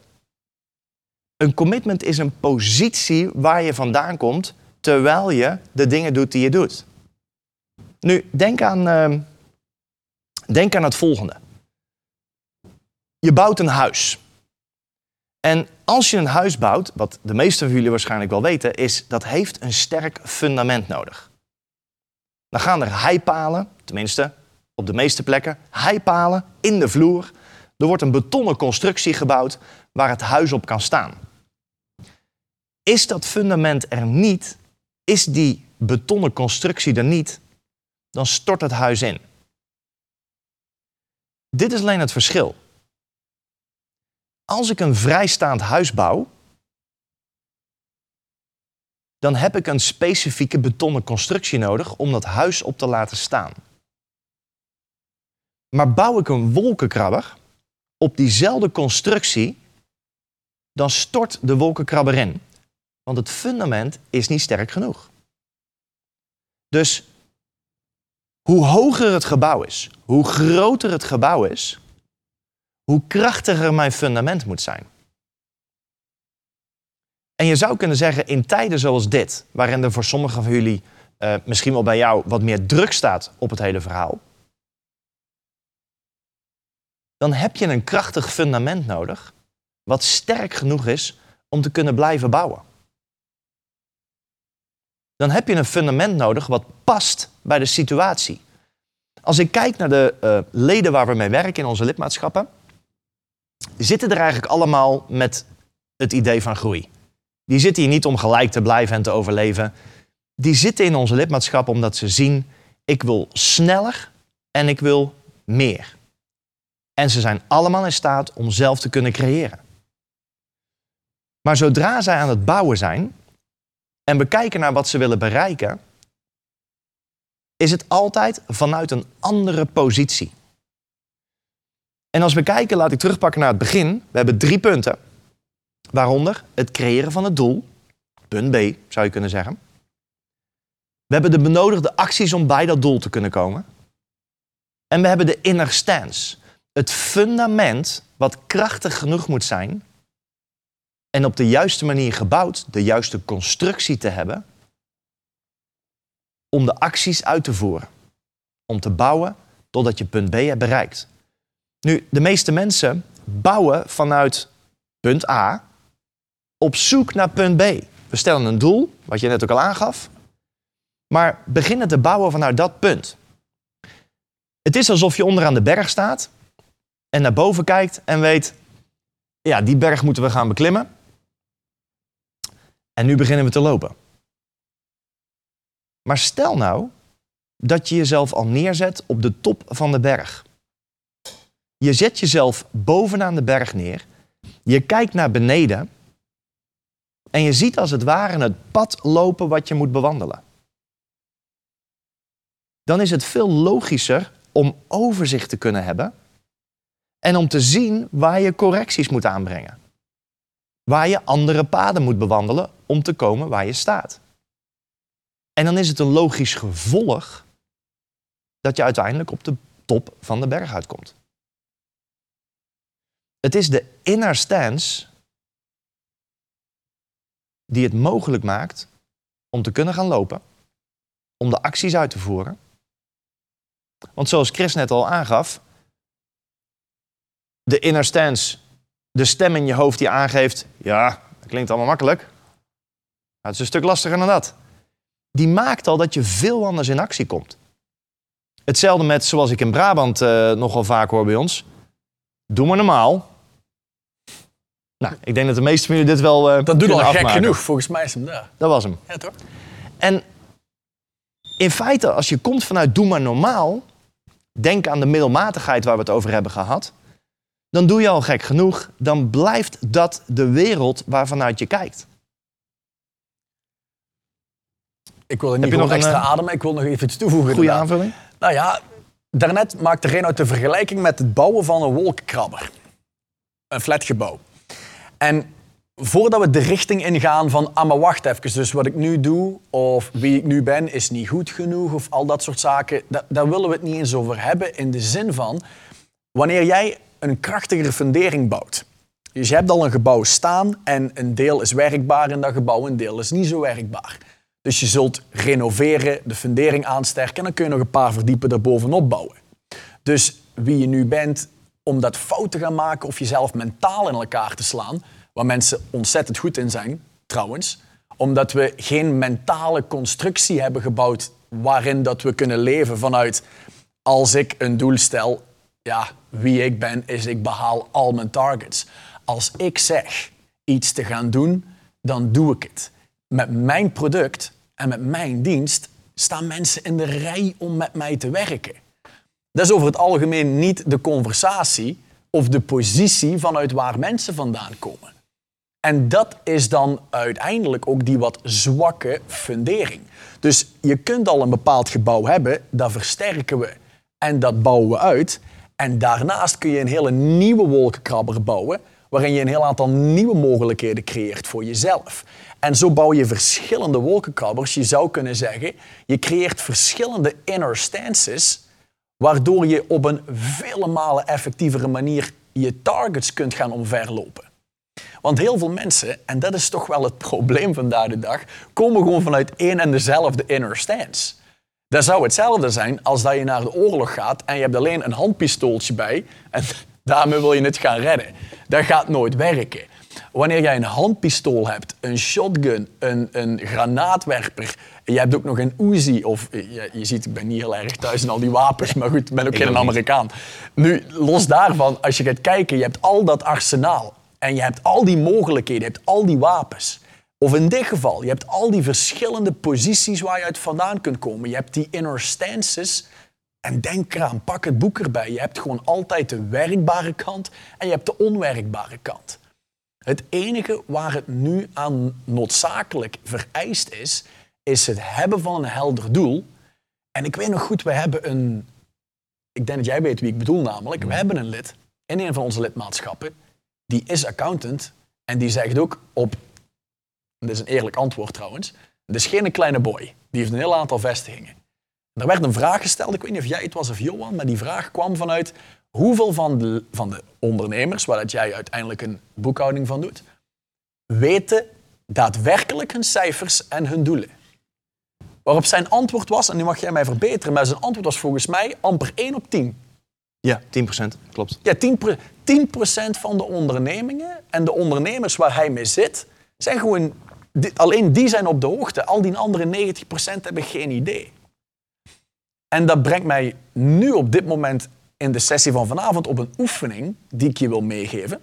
Een commitment is een positie waar je vandaan komt terwijl je de dingen doet die je doet. Nu, denk aan, uh, denk aan het volgende. Je bouwt een huis. En als je een huis bouwt, wat de meeste van jullie waarschijnlijk wel weten, is dat heeft een sterk fundament nodig. Dan gaan er heipalen, tenminste op de meeste plekken, heipalen in de vloer. Er wordt een betonnen constructie gebouwd waar het huis op kan staan. Is dat fundament er niet, is die betonnen constructie er niet, dan stort het huis in. Dit is alleen het verschil. Als ik een vrijstaand huis bouw, dan heb ik een specifieke betonnen constructie nodig om dat huis op te laten staan. Maar bouw ik een wolkenkrabber op diezelfde constructie, dan stort de wolkenkrabber in. Want het fundament is niet sterk genoeg. Dus hoe hoger het gebouw is, hoe groter het gebouw is, hoe krachtiger mijn fundament moet zijn. En je zou kunnen zeggen, in tijden zoals dit, waarin er voor sommigen van jullie, uh, misschien wel bij jou, wat meer druk staat op het hele verhaal, dan heb je een krachtig fundament nodig, wat sterk genoeg is om te kunnen blijven bouwen. Dan heb je een fundament nodig wat past bij de situatie. Als ik kijk naar de uh, leden waar we mee werken in onze lidmaatschappen, zitten er eigenlijk allemaal met het idee van groei. Die zitten hier niet om gelijk te blijven en te overleven. Die zitten in onze lidmaatschap omdat ze zien, ik wil sneller en ik wil meer. En ze zijn allemaal in staat om zelf te kunnen creëren. Maar zodra zij aan het bouwen zijn en we kijken naar wat ze willen bereiken, is het altijd vanuit een andere positie. En als we kijken, laat ik terugpakken naar het begin. We hebben drie punten. Waaronder het creëren van het doel. Punt B, zou je kunnen zeggen. We hebben de benodigde acties om bij dat doel te kunnen komen. En we hebben de inner stance. Het fundament wat krachtig genoeg moet zijn en op de juiste manier gebouwd, de juiste constructie te hebben om de acties uit te voeren. Om te bouwen totdat je punt B hebt bereikt. Nu, de meeste mensen bouwen vanuit punt A op zoek naar punt B. We stellen een doel, wat je net ook al aangaf, maar beginnen te bouwen vanuit dat punt. Het is alsof je onderaan de berg staat en naar boven kijkt en weet, ja, die berg moeten we gaan beklimmen. En nu beginnen we te lopen. Maar stel nou dat je jezelf al neerzet op de top van de berg. Je zet jezelf bovenaan de berg neer. Je kijkt naar beneden. En je ziet als het ware het pad lopen wat je moet bewandelen. Dan is het veel logischer om overzicht te kunnen hebben en om te zien waar je correcties moet aanbrengen. Waar je andere paden moet bewandelen om te komen waar je staat. En dan is het een logisch gevolg dat je uiteindelijk op de top van de berg uitkomt. Het is de inner stance die het mogelijk maakt om te kunnen gaan lopen, om de acties uit te voeren. Want zoals Chris net al aangaf, de inner stance, de stem in je hoofd die aangeeft, ja, dat klinkt allemaal makkelijk. Maar het is een stuk lastiger dan dat. Die maakt al dat je veel anders in actie komt. Hetzelfde met, zoals ik in Brabant uh, nogal vaak hoor bij ons, doe maar normaal. Nou, ik denk dat de meeste van jullie dit wel uh,
Dat doet al
afmaken.
gek genoeg, volgens mij is hem daar.
Dat was hem.
Ja, toch?
En in feite, als je komt vanuit doe maar normaal, denk aan de middelmatigheid waar we het over hebben gehad, dan doe je al gek genoeg. Dan blijft dat de wereld waarvanuit je kijkt.
Ik wil er niet
Heb je
nog
een,
extra
eh,
ademen, ik wil nog even iets toevoegen.
Goede aanvulling?
Nou ja, daarnet maakte Renoud de vergelijking met het bouwen van een wolkenkrabber. Een flatgebouw. En voordat we de richting ingaan van, ah maar wacht even, dus wat ik nu doe of wie ik nu ben is niet goed genoeg of al dat soort zaken, da- daar willen we het niet eens over hebben in de zin van, wanneer jij een krachtigere fundering bouwt. Dus je hebt al een gebouw staan en een deel is werkbaar in dat gebouw, een deel is niet zo werkbaar. Dus je zult renoveren, de fundering aansterken en dan kun je nog een paar verdiepen erbovenop bouwen. Dus wie je nu bent, om dat fout te gaan maken of jezelf mentaal in elkaar te slaan, waar mensen ontzettend goed in zijn, trouwens, omdat we geen mentale constructie hebben gebouwd waarin dat we kunnen leven vanuit als ik een doel stel, ja, wie ik ben is ik behaal al mijn targets. Als ik zeg iets te gaan doen, dan doe ik het. Met mijn product en met mijn dienst staan mensen in de rij om met mij te werken. Dat is over het algemeen niet de conversatie of de positie vanuit waar mensen vandaan komen. En dat is dan uiteindelijk ook die wat zwakke fundering. Dus je kunt al een bepaald gebouw hebben, dat versterken we en dat bouwen we uit. En daarnaast kun je een hele nieuwe wolkenkrabber bouwen, waarin je een heel aantal nieuwe mogelijkheden creëert voor jezelf. En zo bouw je verschillende wolkenkrabbers. Je zou kunnen zeggen, je creëert verschillende inner stances, waardoor je op een vele malen effectievere manier je targets kunt gaan omverlopen. Want heel veel mensen, en dat is toch wel het probleem vandaag de dag, komen gewoon vanuit één en dezelfde inner stance. Dat zou hetzelfde zijn als dat je naar de oorlog gaat en je hebt alleen een handpistooltje bij en daarmee wil je het gaan redden. Dat gaat nooit werken. Wanneer jij een handpistool hebt, een shotgun, een, een granaatwerper, en je hebt ook nog een Uzi, of je, je ziet, ik ben niet heel erg thuis in al die wapens, maar goed, ik ben ook geen Amerikaan. Nu, los daarvan, als je gaat kijken, je hebt al dat arsenaal en je hebt al die mogelijkheden, je hebt al die wapens. Of in dit geval, je hebt al die verschillende posities waar je uit vandaan kunt komen. Je hebt die inner stances. En denk eraan, pak het boek erbij. Je hebt gewoon altijd de werkbare kant en je hebt de onwerkbare kant. Het enige waar het nu aan noodzakelijk vereist is, is het hebben van een helder doel. En ik weet nog goed, we hebben een. Ik denk dat jij weet wie ik bedoel, namelijk. We hebben een lid in een van onze lidmaatschappen. Die is accountant. En die zegt ook op dit is een eerlijk antwoord trouwens. Het is geen kleine boy. Die heeft een heel aantal vestigingen. Er werd een vraag gesteld, ik weet niet of jij het was of Johan, maar die vraag kwam vanuit hoeveel van de, van de ondernemers, waar dat jij uiteindelijk een boekhouding van doet, weten daadwerkelijk hun cijfers en hun doelen. Waarop zijn antwoord was, en nu mag jij mij verbeteren, maar zijn antwoord was volgens mij amper 1 op 10.
Ja, 10%, klopt.
Ja, 10%, 10 van de ondernemingen en de ondernemers waar hij mee zit, zijn gewoon alleen die zijn op de hoogte. Al die andere 90% hebben geen idee. En dat brengt mij nu op dit moment in de sessie van vanavond op een oefening die ik je wil meegeven.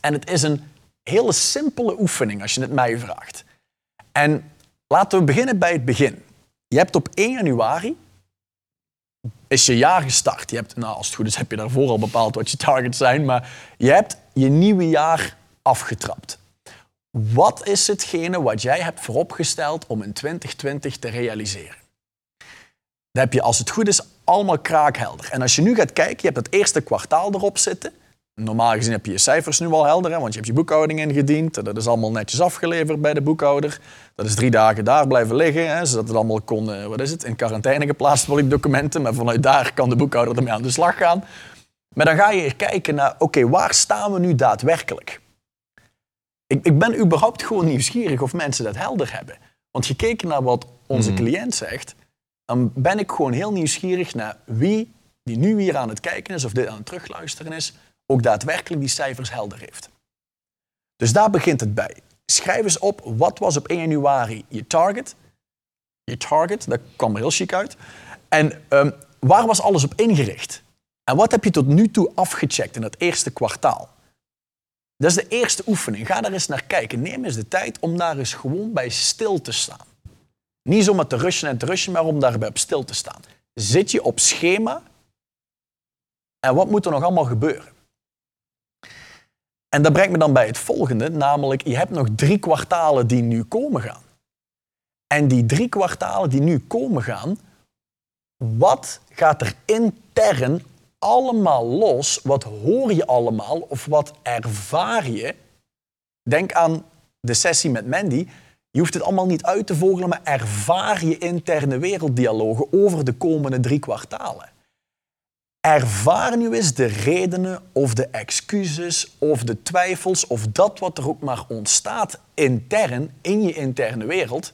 En het is een hele simpele oefening als je het mij vraagt. En laten we beginnen bij het begin. Je hebt op 1 januari is je jaar gestart. Je hebt, nou, als het goed is heb je daarvoor al bepaald wat je targets zijn, maar je hebt je nieuwe jaar afgetrapt. Wat is hetgene wat jij hebt vooropgesteld om in 2020 te realiseren? Dat heb je, als het goed is, allemaal kraakhelder. En als je nu gaat kijken, je hebt het eerste kwartaal erop zitten. Normaal gezien heb je je cijfers nu al helder, hè, want je hebt je boekhouding ingediend. Dat is allemaal netjes afgeleverd bij de boekhouder. Dat is drie dagen daar blijven liggen, hè, zodat het allemaal kon, eh, wat is het, in quarantaine geplaatst worden, die documenten. Maar vanuit daar kan de boekhouder ermee aan de slag gaan. Maar dan ga je hier kijken naar, oké, waar staan we nu daadwerkelijk? Ik, ik ben überhaupt gewoon nieuwsgierig of mensen dat helder hebben. Want gekeken naar wat onze
Mhm.
cliënt zegt, dan ben ik gewoon heel nieuwsgierig naar wie die nu hier aan het kijken is of dit aan het terugluisteren is, ook daadwerkelijk die cijfers helder heeft. Dus daar begint het bij. Schrijf eens op, wat was op 1 januari je target? Je target, dat kwam er heel chic uit. En ehm, waar was alles op ingericht? En wat heb je tot nu toe afgecheckt in het eerste kwartaal? Dat is de eerste oefening. Ga daar eens naar kijken. Neem eens de tijd om daar eens gewoon bij stil te staan. Niet zomaar te rushen en te rushen, maar om daarbij op stil te staan. Zit je op schema? En wat moet er nog allemaal gebeuren? En dat brengt me dan bij het volgende, namelijk je hebt nog drie kwartalen die nu komen gaan. En die drie kwartalen die nu komen gaan, wat gaat er intern allemaal los? Wat hoor je allemaal of wat ervaar je? Denk aan de sessie met Mandy. Je hoeft het allemaal niet uit te vogelen, maar ervaar je interne werelddialogen over de komende drie kwartalen. Ervaar nu eens de redenen of de excuses of de twijfels of dat wat er ook maar ontstaat intern in je interne wereld.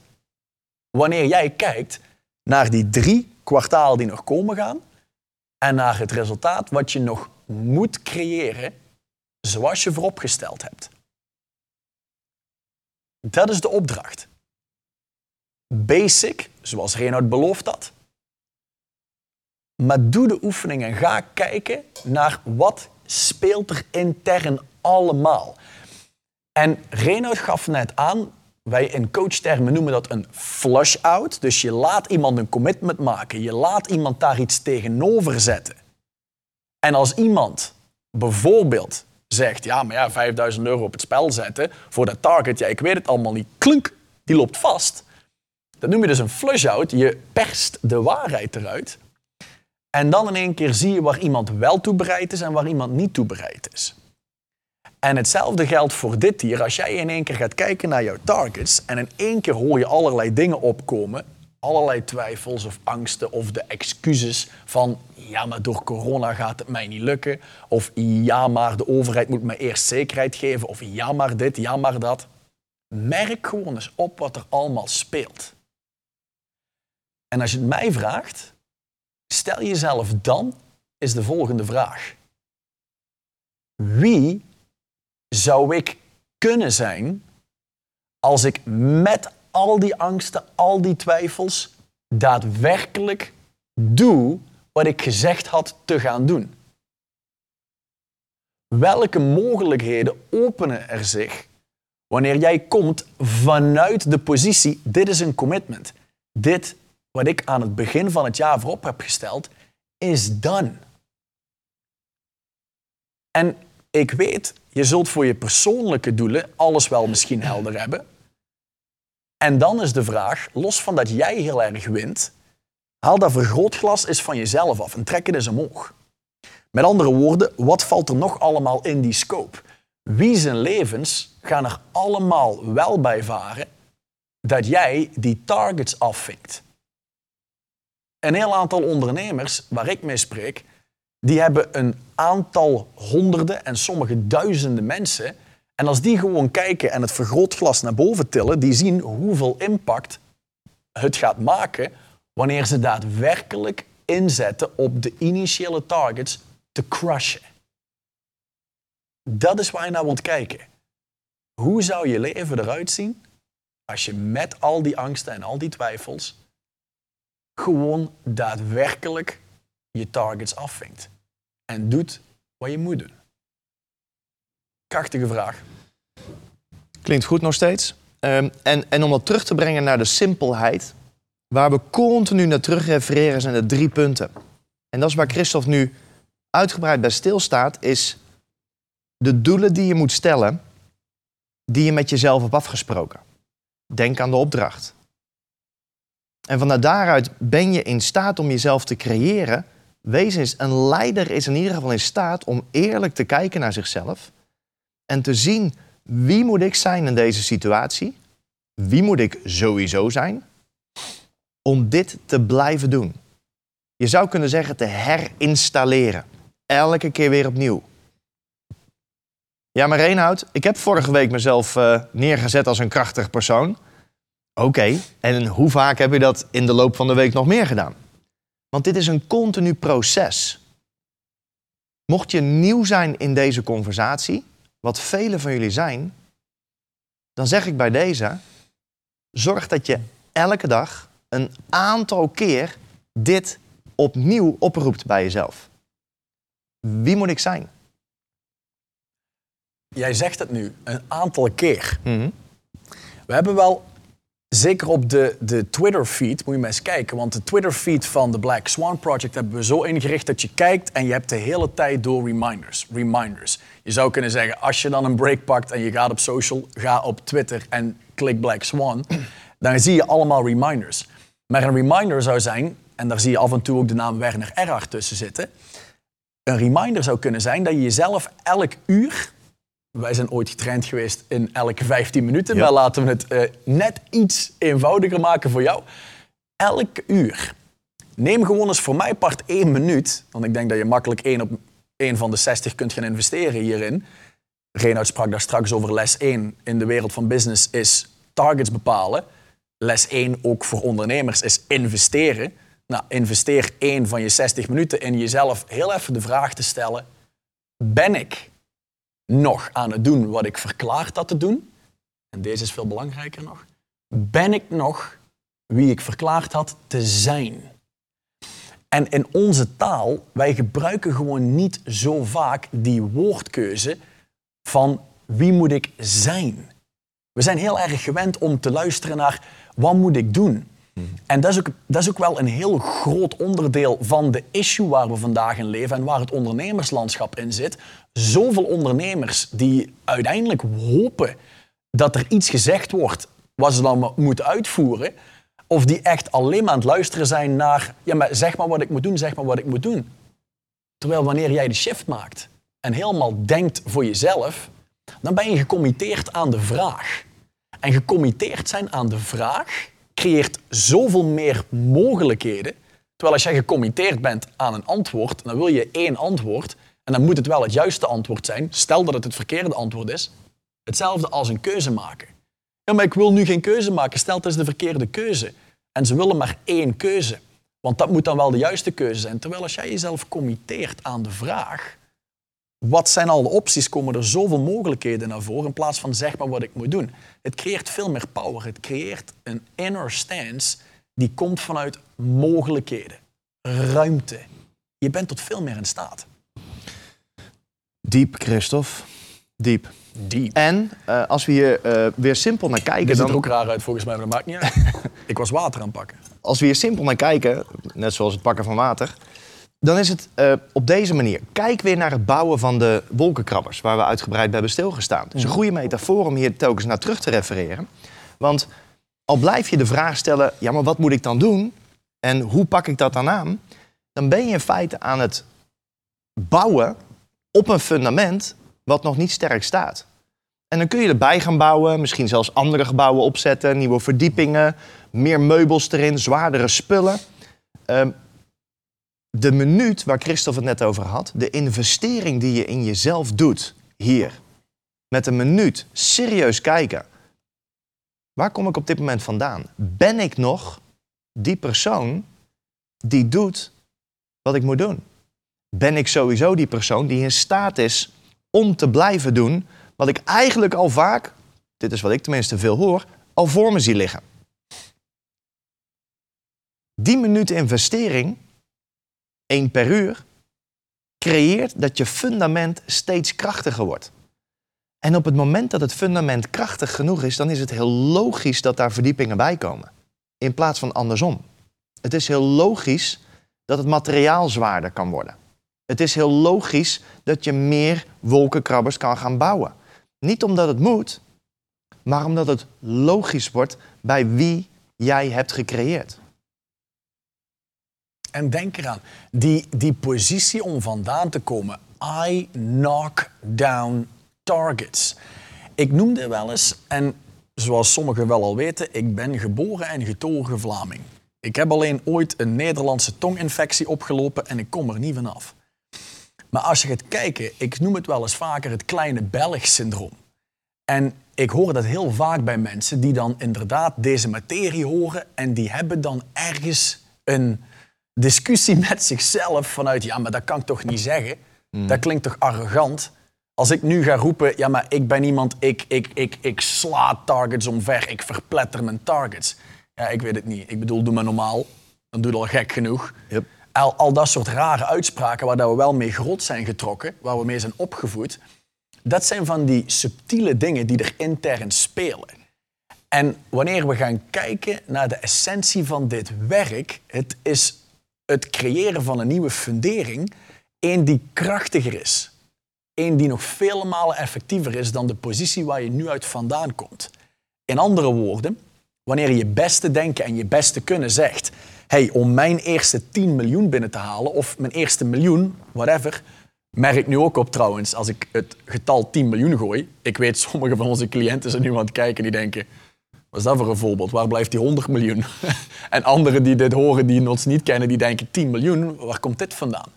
Wanneer jij kijkt naar die drie kwartalen die nog komen gaan en naar het resultaat wat je nog moet creëren zoals je vooropgesteld hebt. Dat is de opdracht. Basic, zoals Reinhard beloofd had. Maar doe de oefening en ga kijken naar wat speelt er intern allemaal. En Reinhard gaf net aan, wij in coachtermen noemen dat een flush-out. Dus je laat iemand een commitment maken. Je laat iemand daar iets tegenover zetten. En als iemand bijvoorbeeld zegt, ja, maar ja, 5000 euro op het spel zetten voor dat target, ja, ik weet het allemaal niet, klunk, die loopt vast. Dat noem je dus een flush-out. Je perst de waarheid eruit. En dan in één keer zie je waar iemand wel toe bereid is en waar iemand niet toe bereid is. En hetzelfde geldt voor dit hier. Als jij in één keer gaat kijken naar jouw targets en in één keer hoor je allerlei dingen opkomen, allerlei twijfels of angsten of de excuses van ja, maar door corona gaat het mij niet lukken. Of ja, maar de overheid moet me eerst zekerheid geven. Of ja, maar dit, ja, maar dat. Merk gewoon eens op wat er allemaal speelt. En als je het mij vraagt, stel jezelf dan is de volgende vraag. Wie zou ik kunnen zijn als ik met al die angsten, al die twijfels daadwerkelijk doe wat ik gezegd had te gaan doen? Welke mogelijkheden openen er zich wanneer jij komt vanuit de positie, dit is een commitment. Dit wat ik aan het begin van het jaar voorop heb gesteld, is done. En ik weet, je zult voor je persoonlijke doelen alles wel misschien helder hebben. En dan is de vraag, los van dat jij heel erg wint, haal dat vergrootglas eens van jezelf af en trek het eens omhoog. Met andere woorden, wat valt er nog allemaal in die scope? Wie zijn levens gaan er allemaal wel bij varen dat jij die targets afvinkt? Een heel aantal ondernemers waar ik mee spreek, die hebben een aantal honderden en sommige duizenden mensen. En als die gewoon kijken en het vergrootglas naar boven tillen, die zien hoeveel impact het gaat maken wanneer ze daadwerkelijk inzetten op de initiële targets te crushen. Dat is waar je naar wilt kijken. Hoe zou je leven eruit zien als je met al die angsten en al die twijfels gewoon daadwerkelijk je targets afvinkt? en doet wat je moet doen? Krachtige vraag.
Klinkt goed nog steeds. Um, en, en om dat terug te brengen naar de simpelheid, waar we continu naar terug refereren, zijn er drie punten. En dat is waar Christophe nu uitgebreid bij stilstaat, is de doelen die je moet stellen, die je met jezelf hebt afgesproken. Denk aan de opdracht. En vanuit daaruit ben je in staat om jezelf te creëren Wees een leider is in ieder geval in staat om eerlijk te kijken naar zichzelf en te zien wie moet ik zijn in deze situatie, wie moet ik sowieso zijn, om dit te blijven doen. Je zou kunnen zeggen te herinstalleren, elke keer weer opnieuw. Ja, maar Reinhoud, ik heb vorige week mezelf uh, neergezet als een krachtig persoon. Oké, en hoe vaak heb je dat in de loop van de week nog meer gedaan? Want dit is een continu proces. Mocht je nieuw zijn in deze conversatie, wat velen van jullie zijn, dan zeg ik bij deze: zorg dat je elke dag een aantal keer dit opnieuw oproept bij jezelf. Wie moet ik zijn?
Jij zegt het nu een aantal keer. Mhm. We hebben wel Zeker op de, de Twitter-feed moet je maar eens kijken. Want de Twitter-feed van de Black Swan Project hebben we zo ingericht dat je kijkt en je hebt de hele tijd door reminders. Reminders. Je zou kunnen zeggen, als je dan een break pakt en je gaat op social, ga op Twitter en klik Black Swan, dan zie je allemaal reminders. Maar een reminder zou zijn, en daar zie je af en toe ook de naam Werner Erhard tussen zitten. Een reminder zou kunnen zijn dat je jezelf elk uur wij zijn ooit getraind geweest in elke 15 minuten. Maar laten we het uh, net iets eenvoudiger maken voor jou. Elke uur. Neem gewoon eens voor mij part één minuut. Want ik denk dat je makkelijk één op één van de 60 kunt gaan investeren hierin. Reinoud sprak daar straks over les 1 in de wereld van business is targets bepalen. Les 1 ook voor ondernemers is investeren. Nou, investeer één van je 60 minuten in jezelf heel even de vraag te stellen: ben ik nog aan het doen wat ik verklaard had te doen? En deze is veel belangrijker nog. Ben ik nog wie ik verklaard had te zijn? En in onze taal, wij gebruiken gewoon niet zo vaak die woordkeuze van wie moet ik zijn. We zijn heel erg gewend om te luisteren naar wat moet ik doen. En dat is, ook, dat is ook wel een heel groot onderdeel van de issue waar we vandaag in leven en waar het ondernemerslandschap in zit. Zoveel ondernemers die uiteindelijk hopen dat er iets gezegd wordt wat ze dan moeten uitvoeren. Of die echt alleen maar aan het luisteren zijn naar, ja maar zeg maar wat ik moet doen, zeg maar wat ik moet doen. Terwijl wanneer jij de shift maakt en helemaal denkt voor jezelf, dan ben je gecommitteerd aan de vraag. En gecommitteerd zijn aan de vraag creëert zoveel meer mogelijkheden. Terwijl als jij gecommitteerd bent aan een antwoord, dan wil je één antwoord. En dan moet het wel het juiste antwoord zijn. Stel dat het het verkeerde antwoord is. Hetzelfde als een keuze maken. Ja, maar ik wil nu geen keuze maken. Stel, het is de verkeerde keuze. En ze willen maar één keuze. Want dat moet dan wel de juiste keuze zijn. Terwijl als jij jezelf committeert aan de vraag, wat zijn al de opties, komen er zoveel mogelijkheden naar voren in plaats van zeg maar wat ik moet doen. Het creëert veel meer power. Het creëert een inner stance die komt vanuit mogelijkheden, ruimte. Je bent tot veel meer in staat.
Diep, Christophe. Diep.
Diep.
En uh, als we hier uh, weer simpel naar kijken...
Dit ziet
dan...
er ook raar uit volgens mij, maar dat maakt niet uit. ik was water aan het pakken.
Als we hier simpel naar kijken, net zoals het pakken van water... dan is het uh, op deze manier. Kijk weer naar het bouwen van de wolkenkrabbers... waar we uitgebreid bij hebben stilgestaan. Het is een goede metafoor om hier telkens naar terug te refereren. Want al blijf je de vraag stellen... ja, maar wat moet ik dan doen? En hoe pak ik dat dan aan? Dan ben je in feite aan het bouwen op een fundament wat nog niet sterk staat. En dan kun je erbij gaan bouwen, misschien zelfs andere gebouwen opzetten, nieuwe verdiepingen, meer meubels erin, zwaardere spullen. Uh, de minuut waar Christophe het net over had, de investering die je in jezelf doet, hier, met een minuut serieus kijken. Waar kom ik op dit moment vandaan? Ben ik nog die persoon die doet wat ik moet doen? Ben ik sowieso die persoon die in staat is om te blijven doen wat ik eigenlijk al vaak, dit is wat ik tenminste veel hoor, al voor me zie liggen. Die minuut investering, één per uur, creëert dat je fundament steeds krachtiger wordt. En op het moment dat het fundament krachtig genoeg is, dan is het heel logisch dat daar verdiepingen bij komen. In plaats van andersom. Het is heel logisch dat het materiaal zwaarder kan worden. Het is heel logisch dat je meer wolkenkrabbers kan gaan bouwen. Niet omdat het moet, maar omdat het logisch wordt bij wie jij hebt gecreëerd.
En denk eraan, die, die positie om vandaan te komen. I knock down targets. Ik noemde wel eens, en zoals sommigen wel al weten, ik ben geboren en getogen Vlaming. Ik heb alleen ooit een Nederlandse tonginfectie opgelopen en ik kom er niet vanaf. Maar als je gaat kijken, ik noem het wel eens vaker het kleine Belg-syndroom. En ik hoor dat heel vaak bij mensen die dan inderdaad deze materie horen en die hebben dan ergens een discussie met zichzelf vanuit, ja, maar dat kan ik toch niet zeggen? Mm. Dat klinkt toch arrogant? Als ik nu ga roepen, ja, maar ik ben iemand, ik, ik, ik, ik sla targets omver, ik verpletter mijn targets. Ja, ik weet het niet. Ik bedoel, doe maar normaal. Dan doe je al gek genoeg. Yep al, al dat soort rare uitspraken waar we wel mee groot zijn getrokken, waar we mee zijn opgevoed, dat zijn van die subtiele dingen die er intern spelen. En wanneer we gaan kijken naar de essentie van dit werk, het is het creëren van een nieuwe fundering, één die krachtiger is. Eén die nog vele malen effectiever is dan de positie waar je nu uit vandaan komt. In andere woorden, wanneer je beste denken en je beste kunnen zegt, hey, om mijn eerste 10 miljoen binnen te halen, of mijn eerste miljoen, whatever, merk ik nu ook op trouwens, als ik het getal 10 miljoen gooi. Ik weet, sommige van onze cliënten zijn nu aan het kijken die denken, wat is dat voor een voorbeeld? Waar blijft die 100 miljoen? en anderen die dit horen, die ons niet kennen, die denken 10 miljoen, waar komt dit vandaan?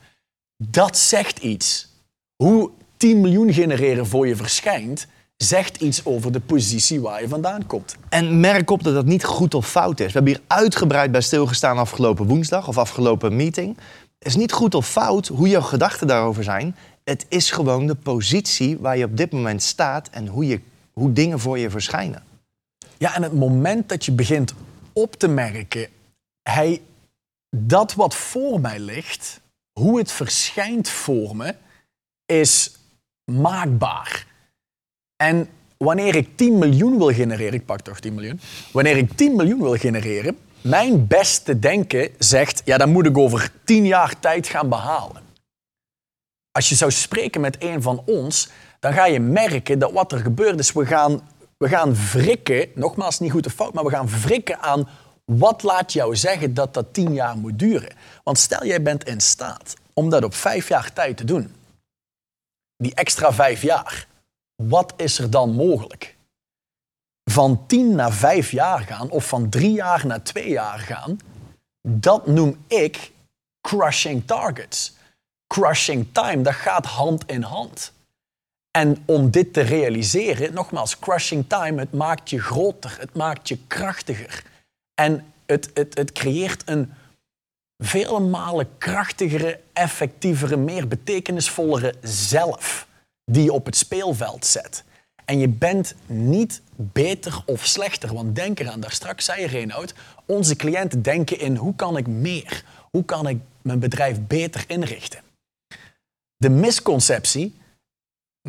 Dat zegt iets. Hoe 10 miljoen genereren voor je verschijnt, zegt iets over de positie waar je vandaan komt.
En merk op dat dat niet goed of fout is. We hebben hier uitgebreid bij stilgestaan afgelopen woensdag of afgelopen meeting. Het is niet goed of fout hoe jouw gedachten daarover zijn. Het is gewoon de positie waar je op dit moment staat en hoe, je, hoe dingen voor je verschijnen.
Ja, en het moment dat je begint op te merken, hij, dat wat voor mij ligt, hoe het verschijnt voor me, is maakbaar. En wanneer ik 10 miljoen wil genereren, ik pak toch 10 miljoen. Wanneer ik 10 miljoen wil genereren, mijn beste denken zegt, ja, dan moet ik over 10 jaar tijd gaan behalen. Als je zou spreken met een van ons, dan ga je merken dat wat er gebeurt is, we gaan, we gaan wrikken, nogmaals niet goed of fout, maar we gaan wrikken aan wat laat jou zeggen dat dat 10 jaar moet duren. Want stel jij bent in staat om dat op 5 jaar tijd te doen, die extra 5 jaar, wat is er dan mogelijk? Van tien naar vijf jaar gaan of van drie jaar naar twee jaar gaan, dat noem ik crushing targets. Crushing time, dat gaat hand in hand. En om dit te realiseren, nogmaals, crushing time, het maakt je groter, het maakt je krachtiger. En het, het, het creëert een vele malen krachtigere, effectievere, meer betekenisvollere zelf die je op het speelveld zet. En je bent niet beter of slechter, want denk eraan, daar straks zei je Reinoud, onze cliënten denken in hoe kan ik meer? Hoe kan ik mijn bedrijf beter inrichten? De misconceptie,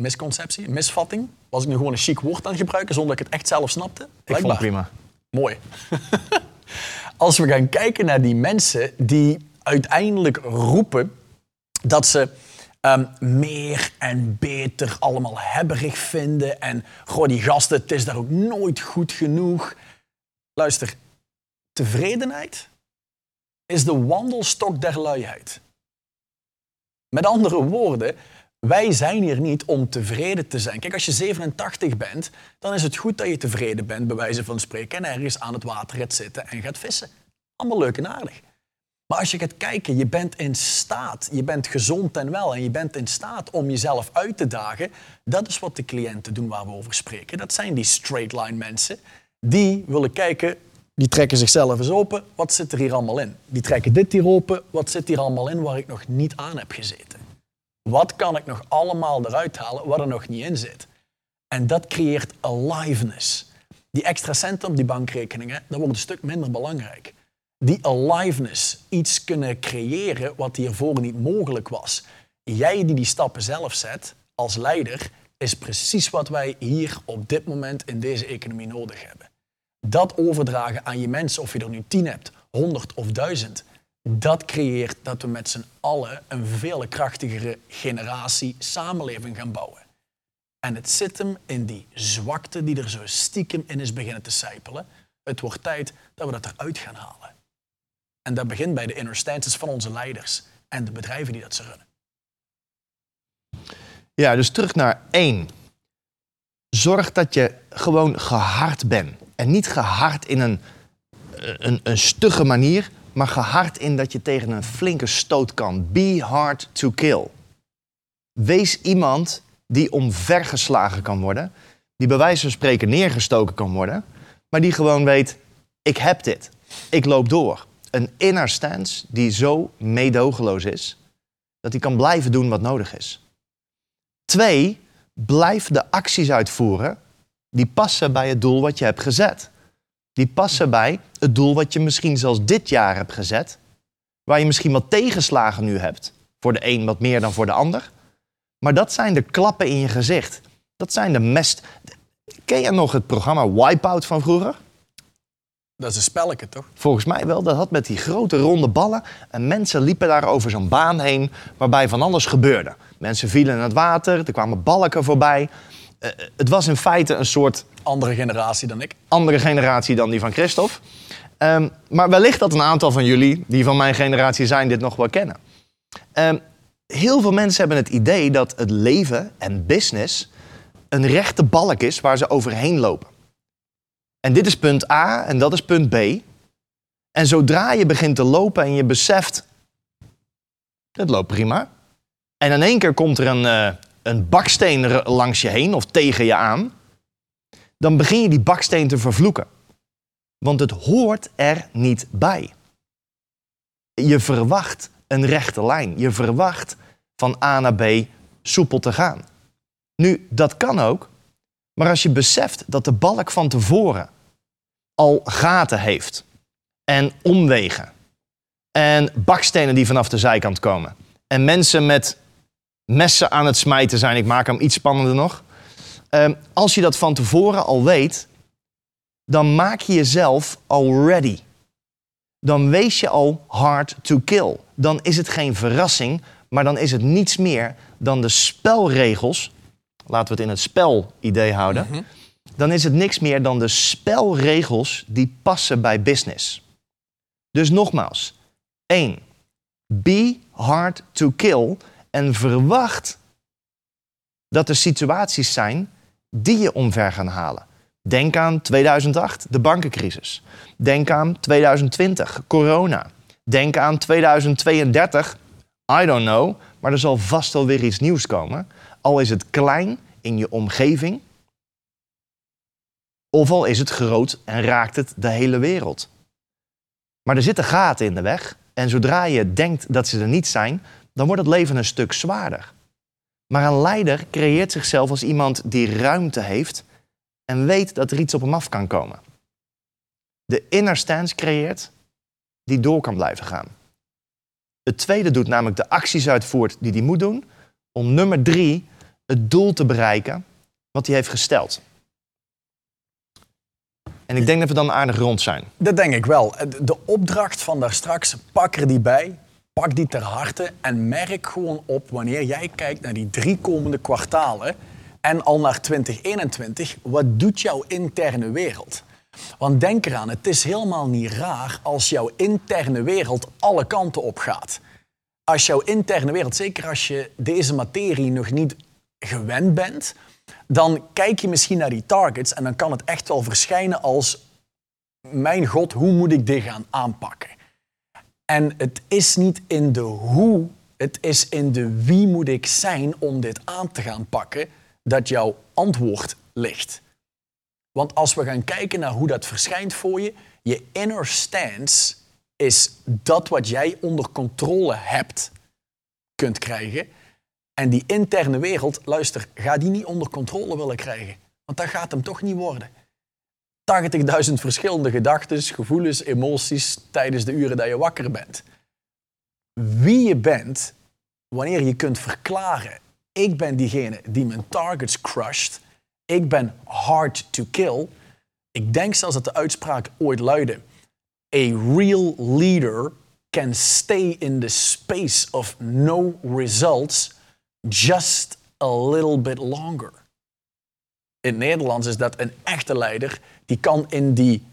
misconceptie, misvatting, was ik nu gewoon een chic woord aan het gebruiken zonder dat ik het echt zelf snapte?
Ik vond het prima.
Mooi. Als we gaan kijken naar die mensen die uiteindelijk roepen dat ze ehm, meer en beter allemaal hebberig vinden en goh, die gasten, het is daar ook nooit goed genoeg. Luister, tevredenheid is de wandelstok der luiheid. Met andere woorden, wij zijn hier niet om tevreden te zijn. Kijk, als je 87 bent, dan is het goed dat je tevreden bent, bij wijze van spreken, en ergens aan het water gaat zitten en gaat vissen. Allemaal leuk en aardig. Maar als je gaat kijken, je bent in staat, je bent gezond en wel en je bent in staat om jezelf uit te dagen. Dat is wat de cliënten doen waar we over spreken. Dat zijn die straight line mensen. Die willen kijken, die trekken zichzelf eens open. Wat zit er hier allemaal in? Die trekken dit hier open. Wat zit hier allemaal in waar ik nog niet aan heb gezeten? Wat kan ik nog allemaal eruit halen wat er nog niet in zit? En dat creëert aliveness. Die extra centen op die bankrekeningen, dat wordt een stuk minder belangrijk. Die aliveness, iets kunnen creëren wat hiervoor niet mogelijk was. Jij die die stappen zelf zet als leider, is precies wat wij hier op dit moment in deze economie nodig hebben. Dat overdragen aan je mensen, of je er nu tien hebt, honderd of duizend, dat creëert dat we met z'n allen een veel krachtigere generatie samenleving gaan bouwen. En het zit hem in die zwakte die er zo stiekem in is beginnen te sijpelen. Het wordt tijd dat we dat eruit gaan halen. En dat begint bij de inner stances van onze leiders en de bedrijven die dat ze runnen.
Ja, dus terug naar één. Zorg dat je gewoon gehard bent. En niet gehard in een, een, een stugge manier, maar gehard in dat je tegen een flinke stoot kan. Be hard to kill. Wees iemand die omvergeslagen kan worden, die bij wijze van spreken neergestoken kan worden, maar die gewoon weet: ik heb dit, ik loop door. Een inner stance die zo meedogenloos is dat hij kan blijven doen wat nodig is. Twee, blijf de acties uitvoeren die passen bij het doel wat je hebt gezet. Die passen bij het doel wat je misschien zelfs dit jaar hebt gezet. Waar je misschien wat tegenslagen nu hebt. Voor de een wat meer dan voor de ander. Maar dat zijn de klappen in je gezicht. Dat zijn de mest. Ken je nog het programma Wipeout van vroeger?
Dat is een spelletje, toch?
Volgens mij wel. Dat had met die grote ronde ballen. En mensen liepen daar over zo'n baan heen waarbij van alles gebeurde. Mensen vielen in het water, er kwamen balken voorbij. Uh, het was in feite een soort...
Andere generatie dan ik.
Andere generatie dan die van Christophe. Um, maar wellicht dat een aantal van jullie, die van mijn generatie zijn, dit nog wel kennen. Um, heel veel mensen hebben het idee dat het leven en business een rechte balk is waar ze overheen lopen. En dit is punt A en dat is punt B. En zodra je begint te lopen en je beseft, het loopt prima. En in één keer komt er een, uh, een baksteen langs je heen of tegen je aan. Dan begin je die baksteen te vervloeken. Want het hoort er niet bij. Je verwacht een rechte lijn. Je verwacht van A naar B soepel te gaan. Nu, dat kan ook. Maar als je beseft dat de balk van tevoren al gaten heeft en omwegen en bakstenen die vanaf de zijkant komen en mensen met messen aan het smijten zijn, ik maak hem iets spannender nog. Ehm, als je dat van tevoren al weet, dan maak je jezelf al ready. Dan wees je al hard to kill. Dan is het geen verrassing, maar dan is het niets meer dan de spelregels. Laten we het in het spelidee houden. Mhm. Dan is het niks meer dan de spelregels die passen bij business. Dus nogmaals, 1. Be hard to kill en verwacht dat er situaties zijn die je omver gaan halen. Denk aan 2008, de bankencrisis. Denk aan 2020, corona. Denk aan 2032, I don't know, maar er zal vast wel weer iets nieuws komen. Al is het klein in je omgeving, of al is het groot en raakt het de hele wereld. Maar er zitten gaten in de weg en zodra je denkt dat ze er niet zijn, dan wordt het leven een stuk zwaarder. Maar een leider creëert zichzelf als iemand die ruimte heeft en weet dat er iets op hem af kan komen. De inner stance creëert die door kan blijven gaan. Het tweede doet namelijk de acties uitvoert die hij moet doen, om nummer drie het doel te bereiken wat hij heeft gesteld. En ik denk dat we dan aardig rond zijn.
Dat denk ik wel. De opdracht van daar straks, pak er die bij, pak die ter harte en merk gewoon op wanneer jij kijkt naar die drie komende kwartalen en al naar 2021, wat doet jouw interne wereld? Want denk eraan, het is helemaal niet raar als jouw interne wereld alle kanten op gaat. Als jouw interne wereld, zeker als je deze materie nog niet gewend bent, dan kijk je misschien naar die targets en dan kan het echt wel verschijnen als: Mijn god, hoe moet ik dit gaan aanpakken? En het is niet in de hoe, het is in de wie moet ik zijn om dit aan te gaan pakken dat jouw antwoord ligt. Want als we gaan kijken naar hoe dat verschijnt voor je, je inner stance is dat wat jij onder controle hebt, kunt krijgen. En die interne wereld, luister, ga die niet onder controle willen krijgen. Want dat gaat hem toch niet worden. 80.000 verschillende gedachten, gevoelens, emoties tijdens de uren dat je wakker bent. Wie je bent, wanneer je kunt verklaren, ik ben diegene die mijn targets crusht, ik ben hard to kill. Ik denk zelfs dat de uitspraak ooit luidde, a real leader can stay in the space of no results just a little bit longer. In het Nederlands is dat een echte leider die kan in die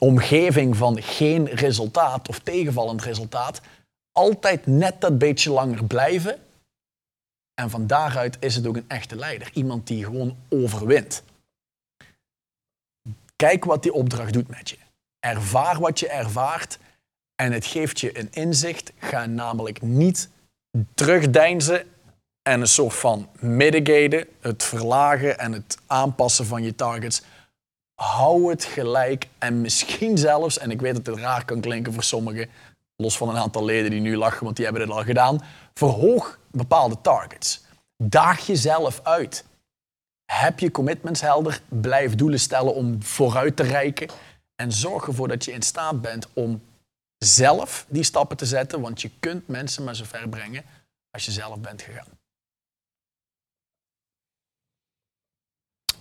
omgeving van geen resultaat of tegenvallend resultaat altijd net dat beetje langer blijven. En van daaruit is het ook een echte leider. Iemand die gewoon overwint. Kijk wat die opdracht doet met je. Ervaar wat je ervaart en het geeft je een inzicht. Ga namelijk niet terugdeinzen en een soort van mitigaten, het verlagen en het aanpassen van je targets. Hou het gelijk en misschien zelfs, en ik weet dat het raar kan klinken voor sommigen, los van een aantal leden die nu lachen, want die hebben het al gedaan, verhoog bepaalde targets. Daag jezelf uit. Heb je commitments helder, blijf doelen stellen om vooruit te reiken en zorg ervoor dat je in staat bent om zelf die stappen te zetten, want je kunt mensen maar zo ver brengen als je zelf bent gegaan.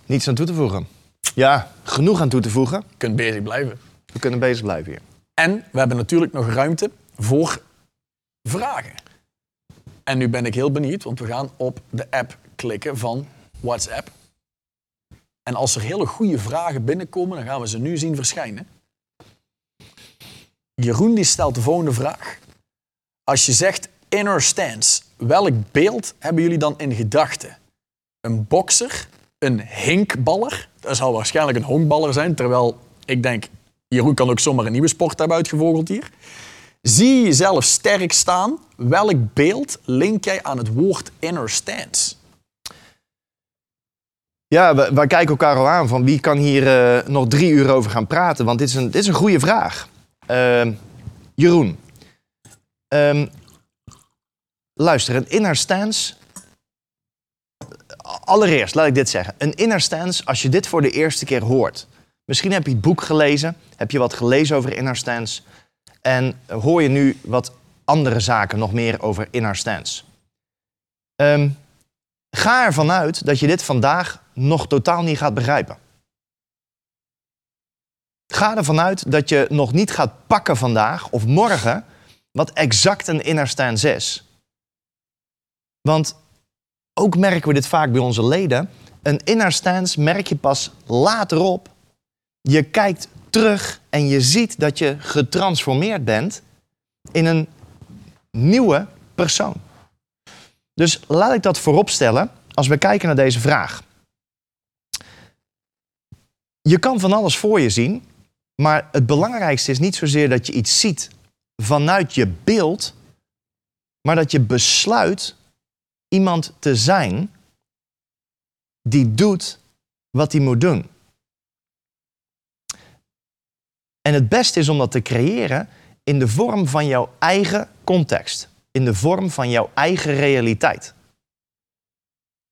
Niets aan toe te voegen. Ja, genoeg aan toe te voegen.
Je kunt bezig blijven.
We kunnen bezig blijven hier.
En we hebben natuurlijk nog ruimte voor vragen. En nu ben ik heel benieuwd, want we gaan op de app klikken van WhatsApp. En als er hele goede vragen binnenkomen, dan gaan we ze nu zien verschijnen. Jeroen die stelt de volgende vraag. Als je zegt inner stance, welk beeld hebben jullie dan in gedachten? Een bokser, een hinkballer, dat zal waarschijnlijk een honkballer zijn, terwijl ik denk, Jeroen kan ook zomaar een nieuwe sport hebben uitgevogeld hier. Zie je jezelf sterk staan? Welk beeld link jij aan het woord inner stance?
Ja, we, kijken elkaar al aan van wie kan hier eh, nog drie uur over gaan praten. Want dit is een, dit is een goede vraag. Ehm, Jeroen. Ehm, luister, een inner stance. Allereerst, laat ik dit zeggen. Een inner stance, als je dit voor de eerste keer hoort. Misschien heb je het boek gelezen, heb je wat gelezen over inner stance. En hoor je nu wat andere zaken nog meer over inner stance. Ehm, ga ervan uit dat je dit vandaag nog totaal niet gaat begrijpen. Ga ervan uit dat je nog niet gaat pakken vandaag of morgen wat exact een inner stance is. Want ook merken we dit vaak bij onze leden. Een inner stance merk je pas later op. Je kijkt terug en je ziet dat je getransformeerd bent in een nieuwe persoon. Dus laat ik dat voorop stellen als we kijken naar deze vraag. je kan van alles voor je zien, maar het belangrijkste is niet zozeer dat je iets ziet vanuit je beeld, maar dat je besluit iemand te zijn die doet wat hij moet doen. En het beste is om dat te creëren in de vorm van jouw eigen context, in de vorm van jouw eigen realiteit.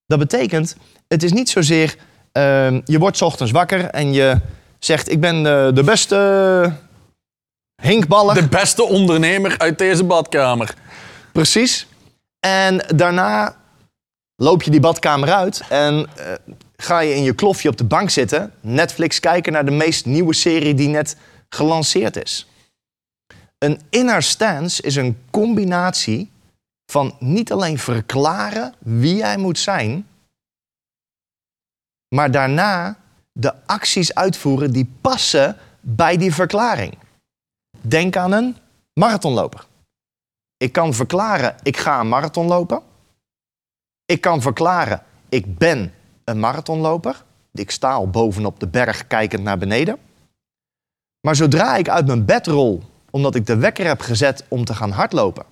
Dat betekent, het is niet zozeer, uh, je wordt 's ochtends wakker en je zegt, ik ben de, de beste hinkballer.
De beste ondernemer uit deze badkamer.
Precies. En daarna loop je die badkamer uit en uh, ga je in je klofje op de bank zitten, Netflix kijken naar de meest nieuwe serie die net gelanceerd is. Een inner stance is een combinatie van niet alleen verklaren wie jij moet zijn, maar daarna de acties uitvoeren die passen bij die verklaring. Denk aan een marathonloper. Ik kan verklaren, ik ga een marathon lopen. Ik kan verklaren, ik ben een marathonloper. Ik sta al bovenop de berg kijkend naar beneden. Maar zodra ik uit mijn bed rol, omdat ik de wekker heb gezet om te gaan hardlopen,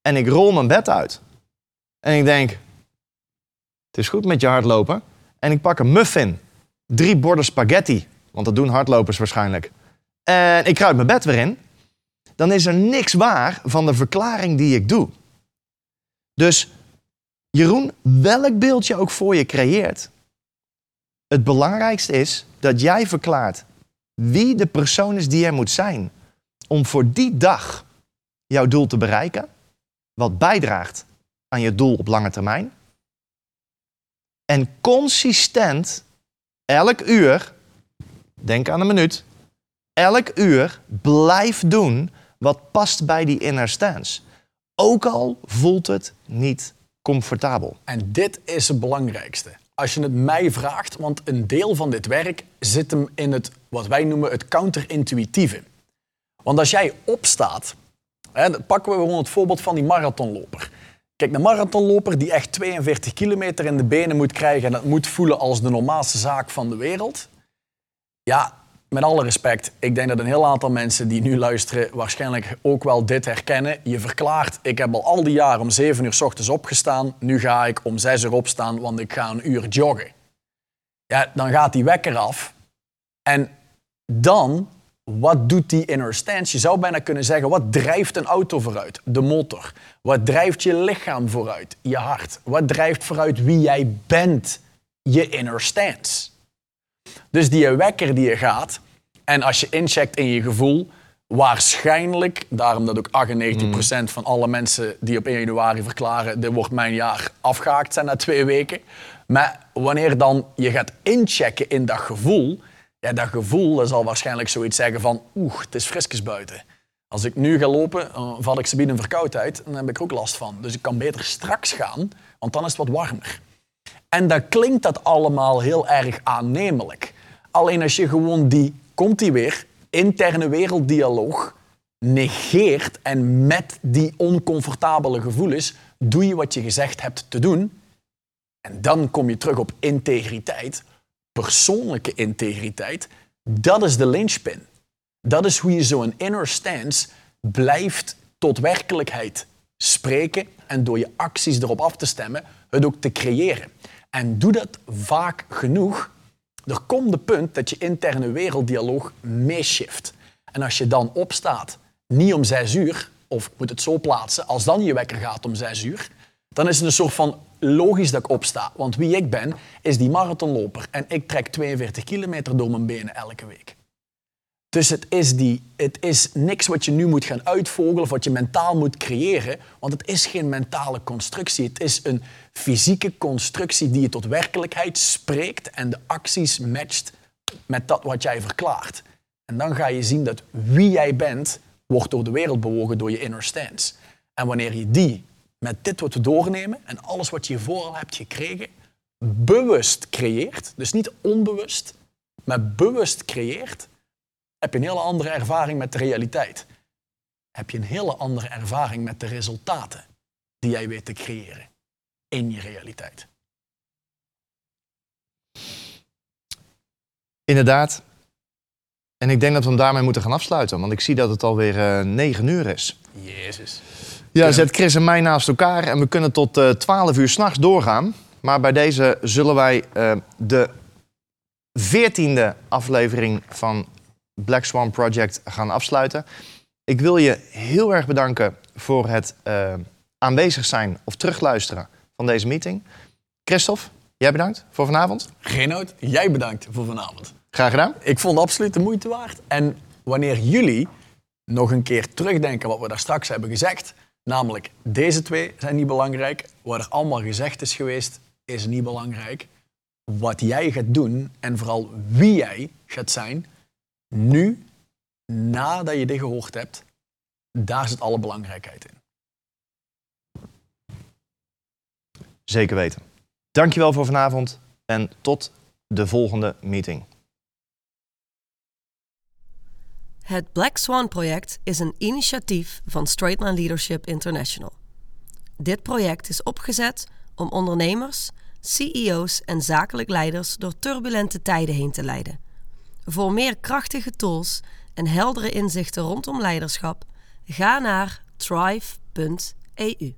en ik rol mijn bed uit, en ik denk, het is goed met je hardlopen, en ik pak een muffin, drie borden spaghetti, want dat doen hardlopers waarschijnlijk, en ik kruip mijn bed weer in, dan is er niks waar van de verklaring die ik doe. Dus Jeroen, welk beeld je ook voor je creëert, het belangrijkste is dat jij verklaart wie de persoon is die er moet zijn om voor die dag jouw doel te bereiken, wat bijdraagt aan je doel op lange termijn. En consistent elk uur, denk aan een minuut, elk uur blijf doen wat past bij die inner stance. Ook al voelt het niet comfortabel.
En dit is het belangrijkste. Als je het mij vraagt, want een deel van dit werk zit hem in het wat wij noemen het counterintuïtieve. Want als jij opstaat, hè, pakken we gewoon het voorbeeld van die marathonloper. Kijk, de marathonloper die echt 42 kilometer in de benen moet krijgen en dat moet voelen als de normaalste zaak van de wereld. Ja, met alle respect, ik denk dat een heel aantal mensen die nu luisteren waarschijnlijk ook wel dit herkennen. Je verklaart, ik heb al al die jaren om 7 uur s ochtends opgestaan, nu ga ik om 6 uur opstaan, want ik ga een uur joggen. Ja, dan gaat die wekker af en dan, wat doet die inner stance? Je zou bijna kunnen zeggen, wat drijft een auto vooruit? De motor. Wat drijft je lichaam vooruit? Je hart. Wat drijft vooruit wie jij bent? Je inner stance. Dus die wekker die je gaat, en als je incheckt in je gevoel, waarschijnlijk, daarom dat ook 98% van alle mensen die op 1 januari verklaren, dit wordt mijn jaar, afgehaakt zijn na twee weken. Maar wanneer dan je gaat inchecken in dat gevoel, ja, dat gevoel zal waarschijnlijk zoiets zeggen van, oeh, het is frisjes buiten. Als ik nu ga lopen, dan val ik ze een verkoudheid en dan heb ik er ook last van. Dus ik kan beter straks gaan, want dan is het wat warmer. En dan klinkt dat allemaal heel erg aannemelijk. Alleen als je gewoon die, komt die weer, interne werelddialoog negeert en met die oncomfortabele gevoelens doe je wat je gezegd hebt te doen. En dan kom je terug op integriteit, persoonlijke integriteit. Dat is de linchpin. Dat is hoe je zo'n inner stance blijft tot werkelijkheid spreken en door je acties erop af te stemmen, het ook te creëren. En doe dat vaak genoeg, er komt de punt dat je interne werelddialoog meeshift. En als je dan opstaat, niet om zes uur, of ik moet het zo plaatsen, als dan je wekker gaat om zes uur, dan is het een soort van logisch dat ik opsta. Want wie ik ben, is die marathonloper. En ik trek 42 kilometer door mijn benen elke week. Dus het is, die, het is niks wat je nu moet gaan uitvogelen of wat je mentaal moet creëren, want het is geen mentale constructie. Het is een fysieke constructie die je tot werkelijkheid spreekt en de acties matcht met dat wat jij verklaart. En dan ga je zien dat wie jij bent, wordt door de wereld bewogen door je inner stance. En wanneer je die met dit wat we doornemen en alles wat je vooral hebt gekregen, bewust creëert, dus niet onbewust, maar bewust creëert, heb je een hele andere ervaring met de realiteit. Heb je een hele andere ervaring met de resultaten die jij weet te creëren in je realiteit.
Inderdaad. En ik denk dat we hem daarmee moeten gaan afsluiten. Want ik zie dat het alweer eh 9 uur is.
Jezus.
Ja, zet Chris en mij naast elkaar en we kunnen tot eh 12 uur s'nachts doorgaan. Maar bij deze zullen wij eh, de veertiende aflevering van Black Swan Project gaan afsluiten. Ik wil je heel erg bedanken voor het eh, aanwezig zijn of terugluisteren van deze meeting. Christophe, jij bedankt voor vanavond.
Genoot, jij bedankt voor vanavond.
Graag gedaan.
Ik vond het absoluut de moeite waard. En wanneer jullie nog een keer terugdenken wat we daar straks hebben gezegd, namelijk deze twee zijn niet belangrijk, wat er allemaal gezegd is geweest, is niet belangrijk. Wat jij gaat doen en vooral wie jij gaat zijn, nu, nadat je dit gehoord hebt, daar zit alle belangrijkheid in.
Zeker weten. Dankjewel voor vanavond en tot de volgende meeting.
Het Black Swan project is een initiatief van Straightline Leadership International. Dit project is opgezet om ondernemers, CEO's en zakelijk leiders door turbulente tijden heen te leiden. Voor meer krachtige tools en heldere inzichten rondom leiderschap, ga naar thrive.eu.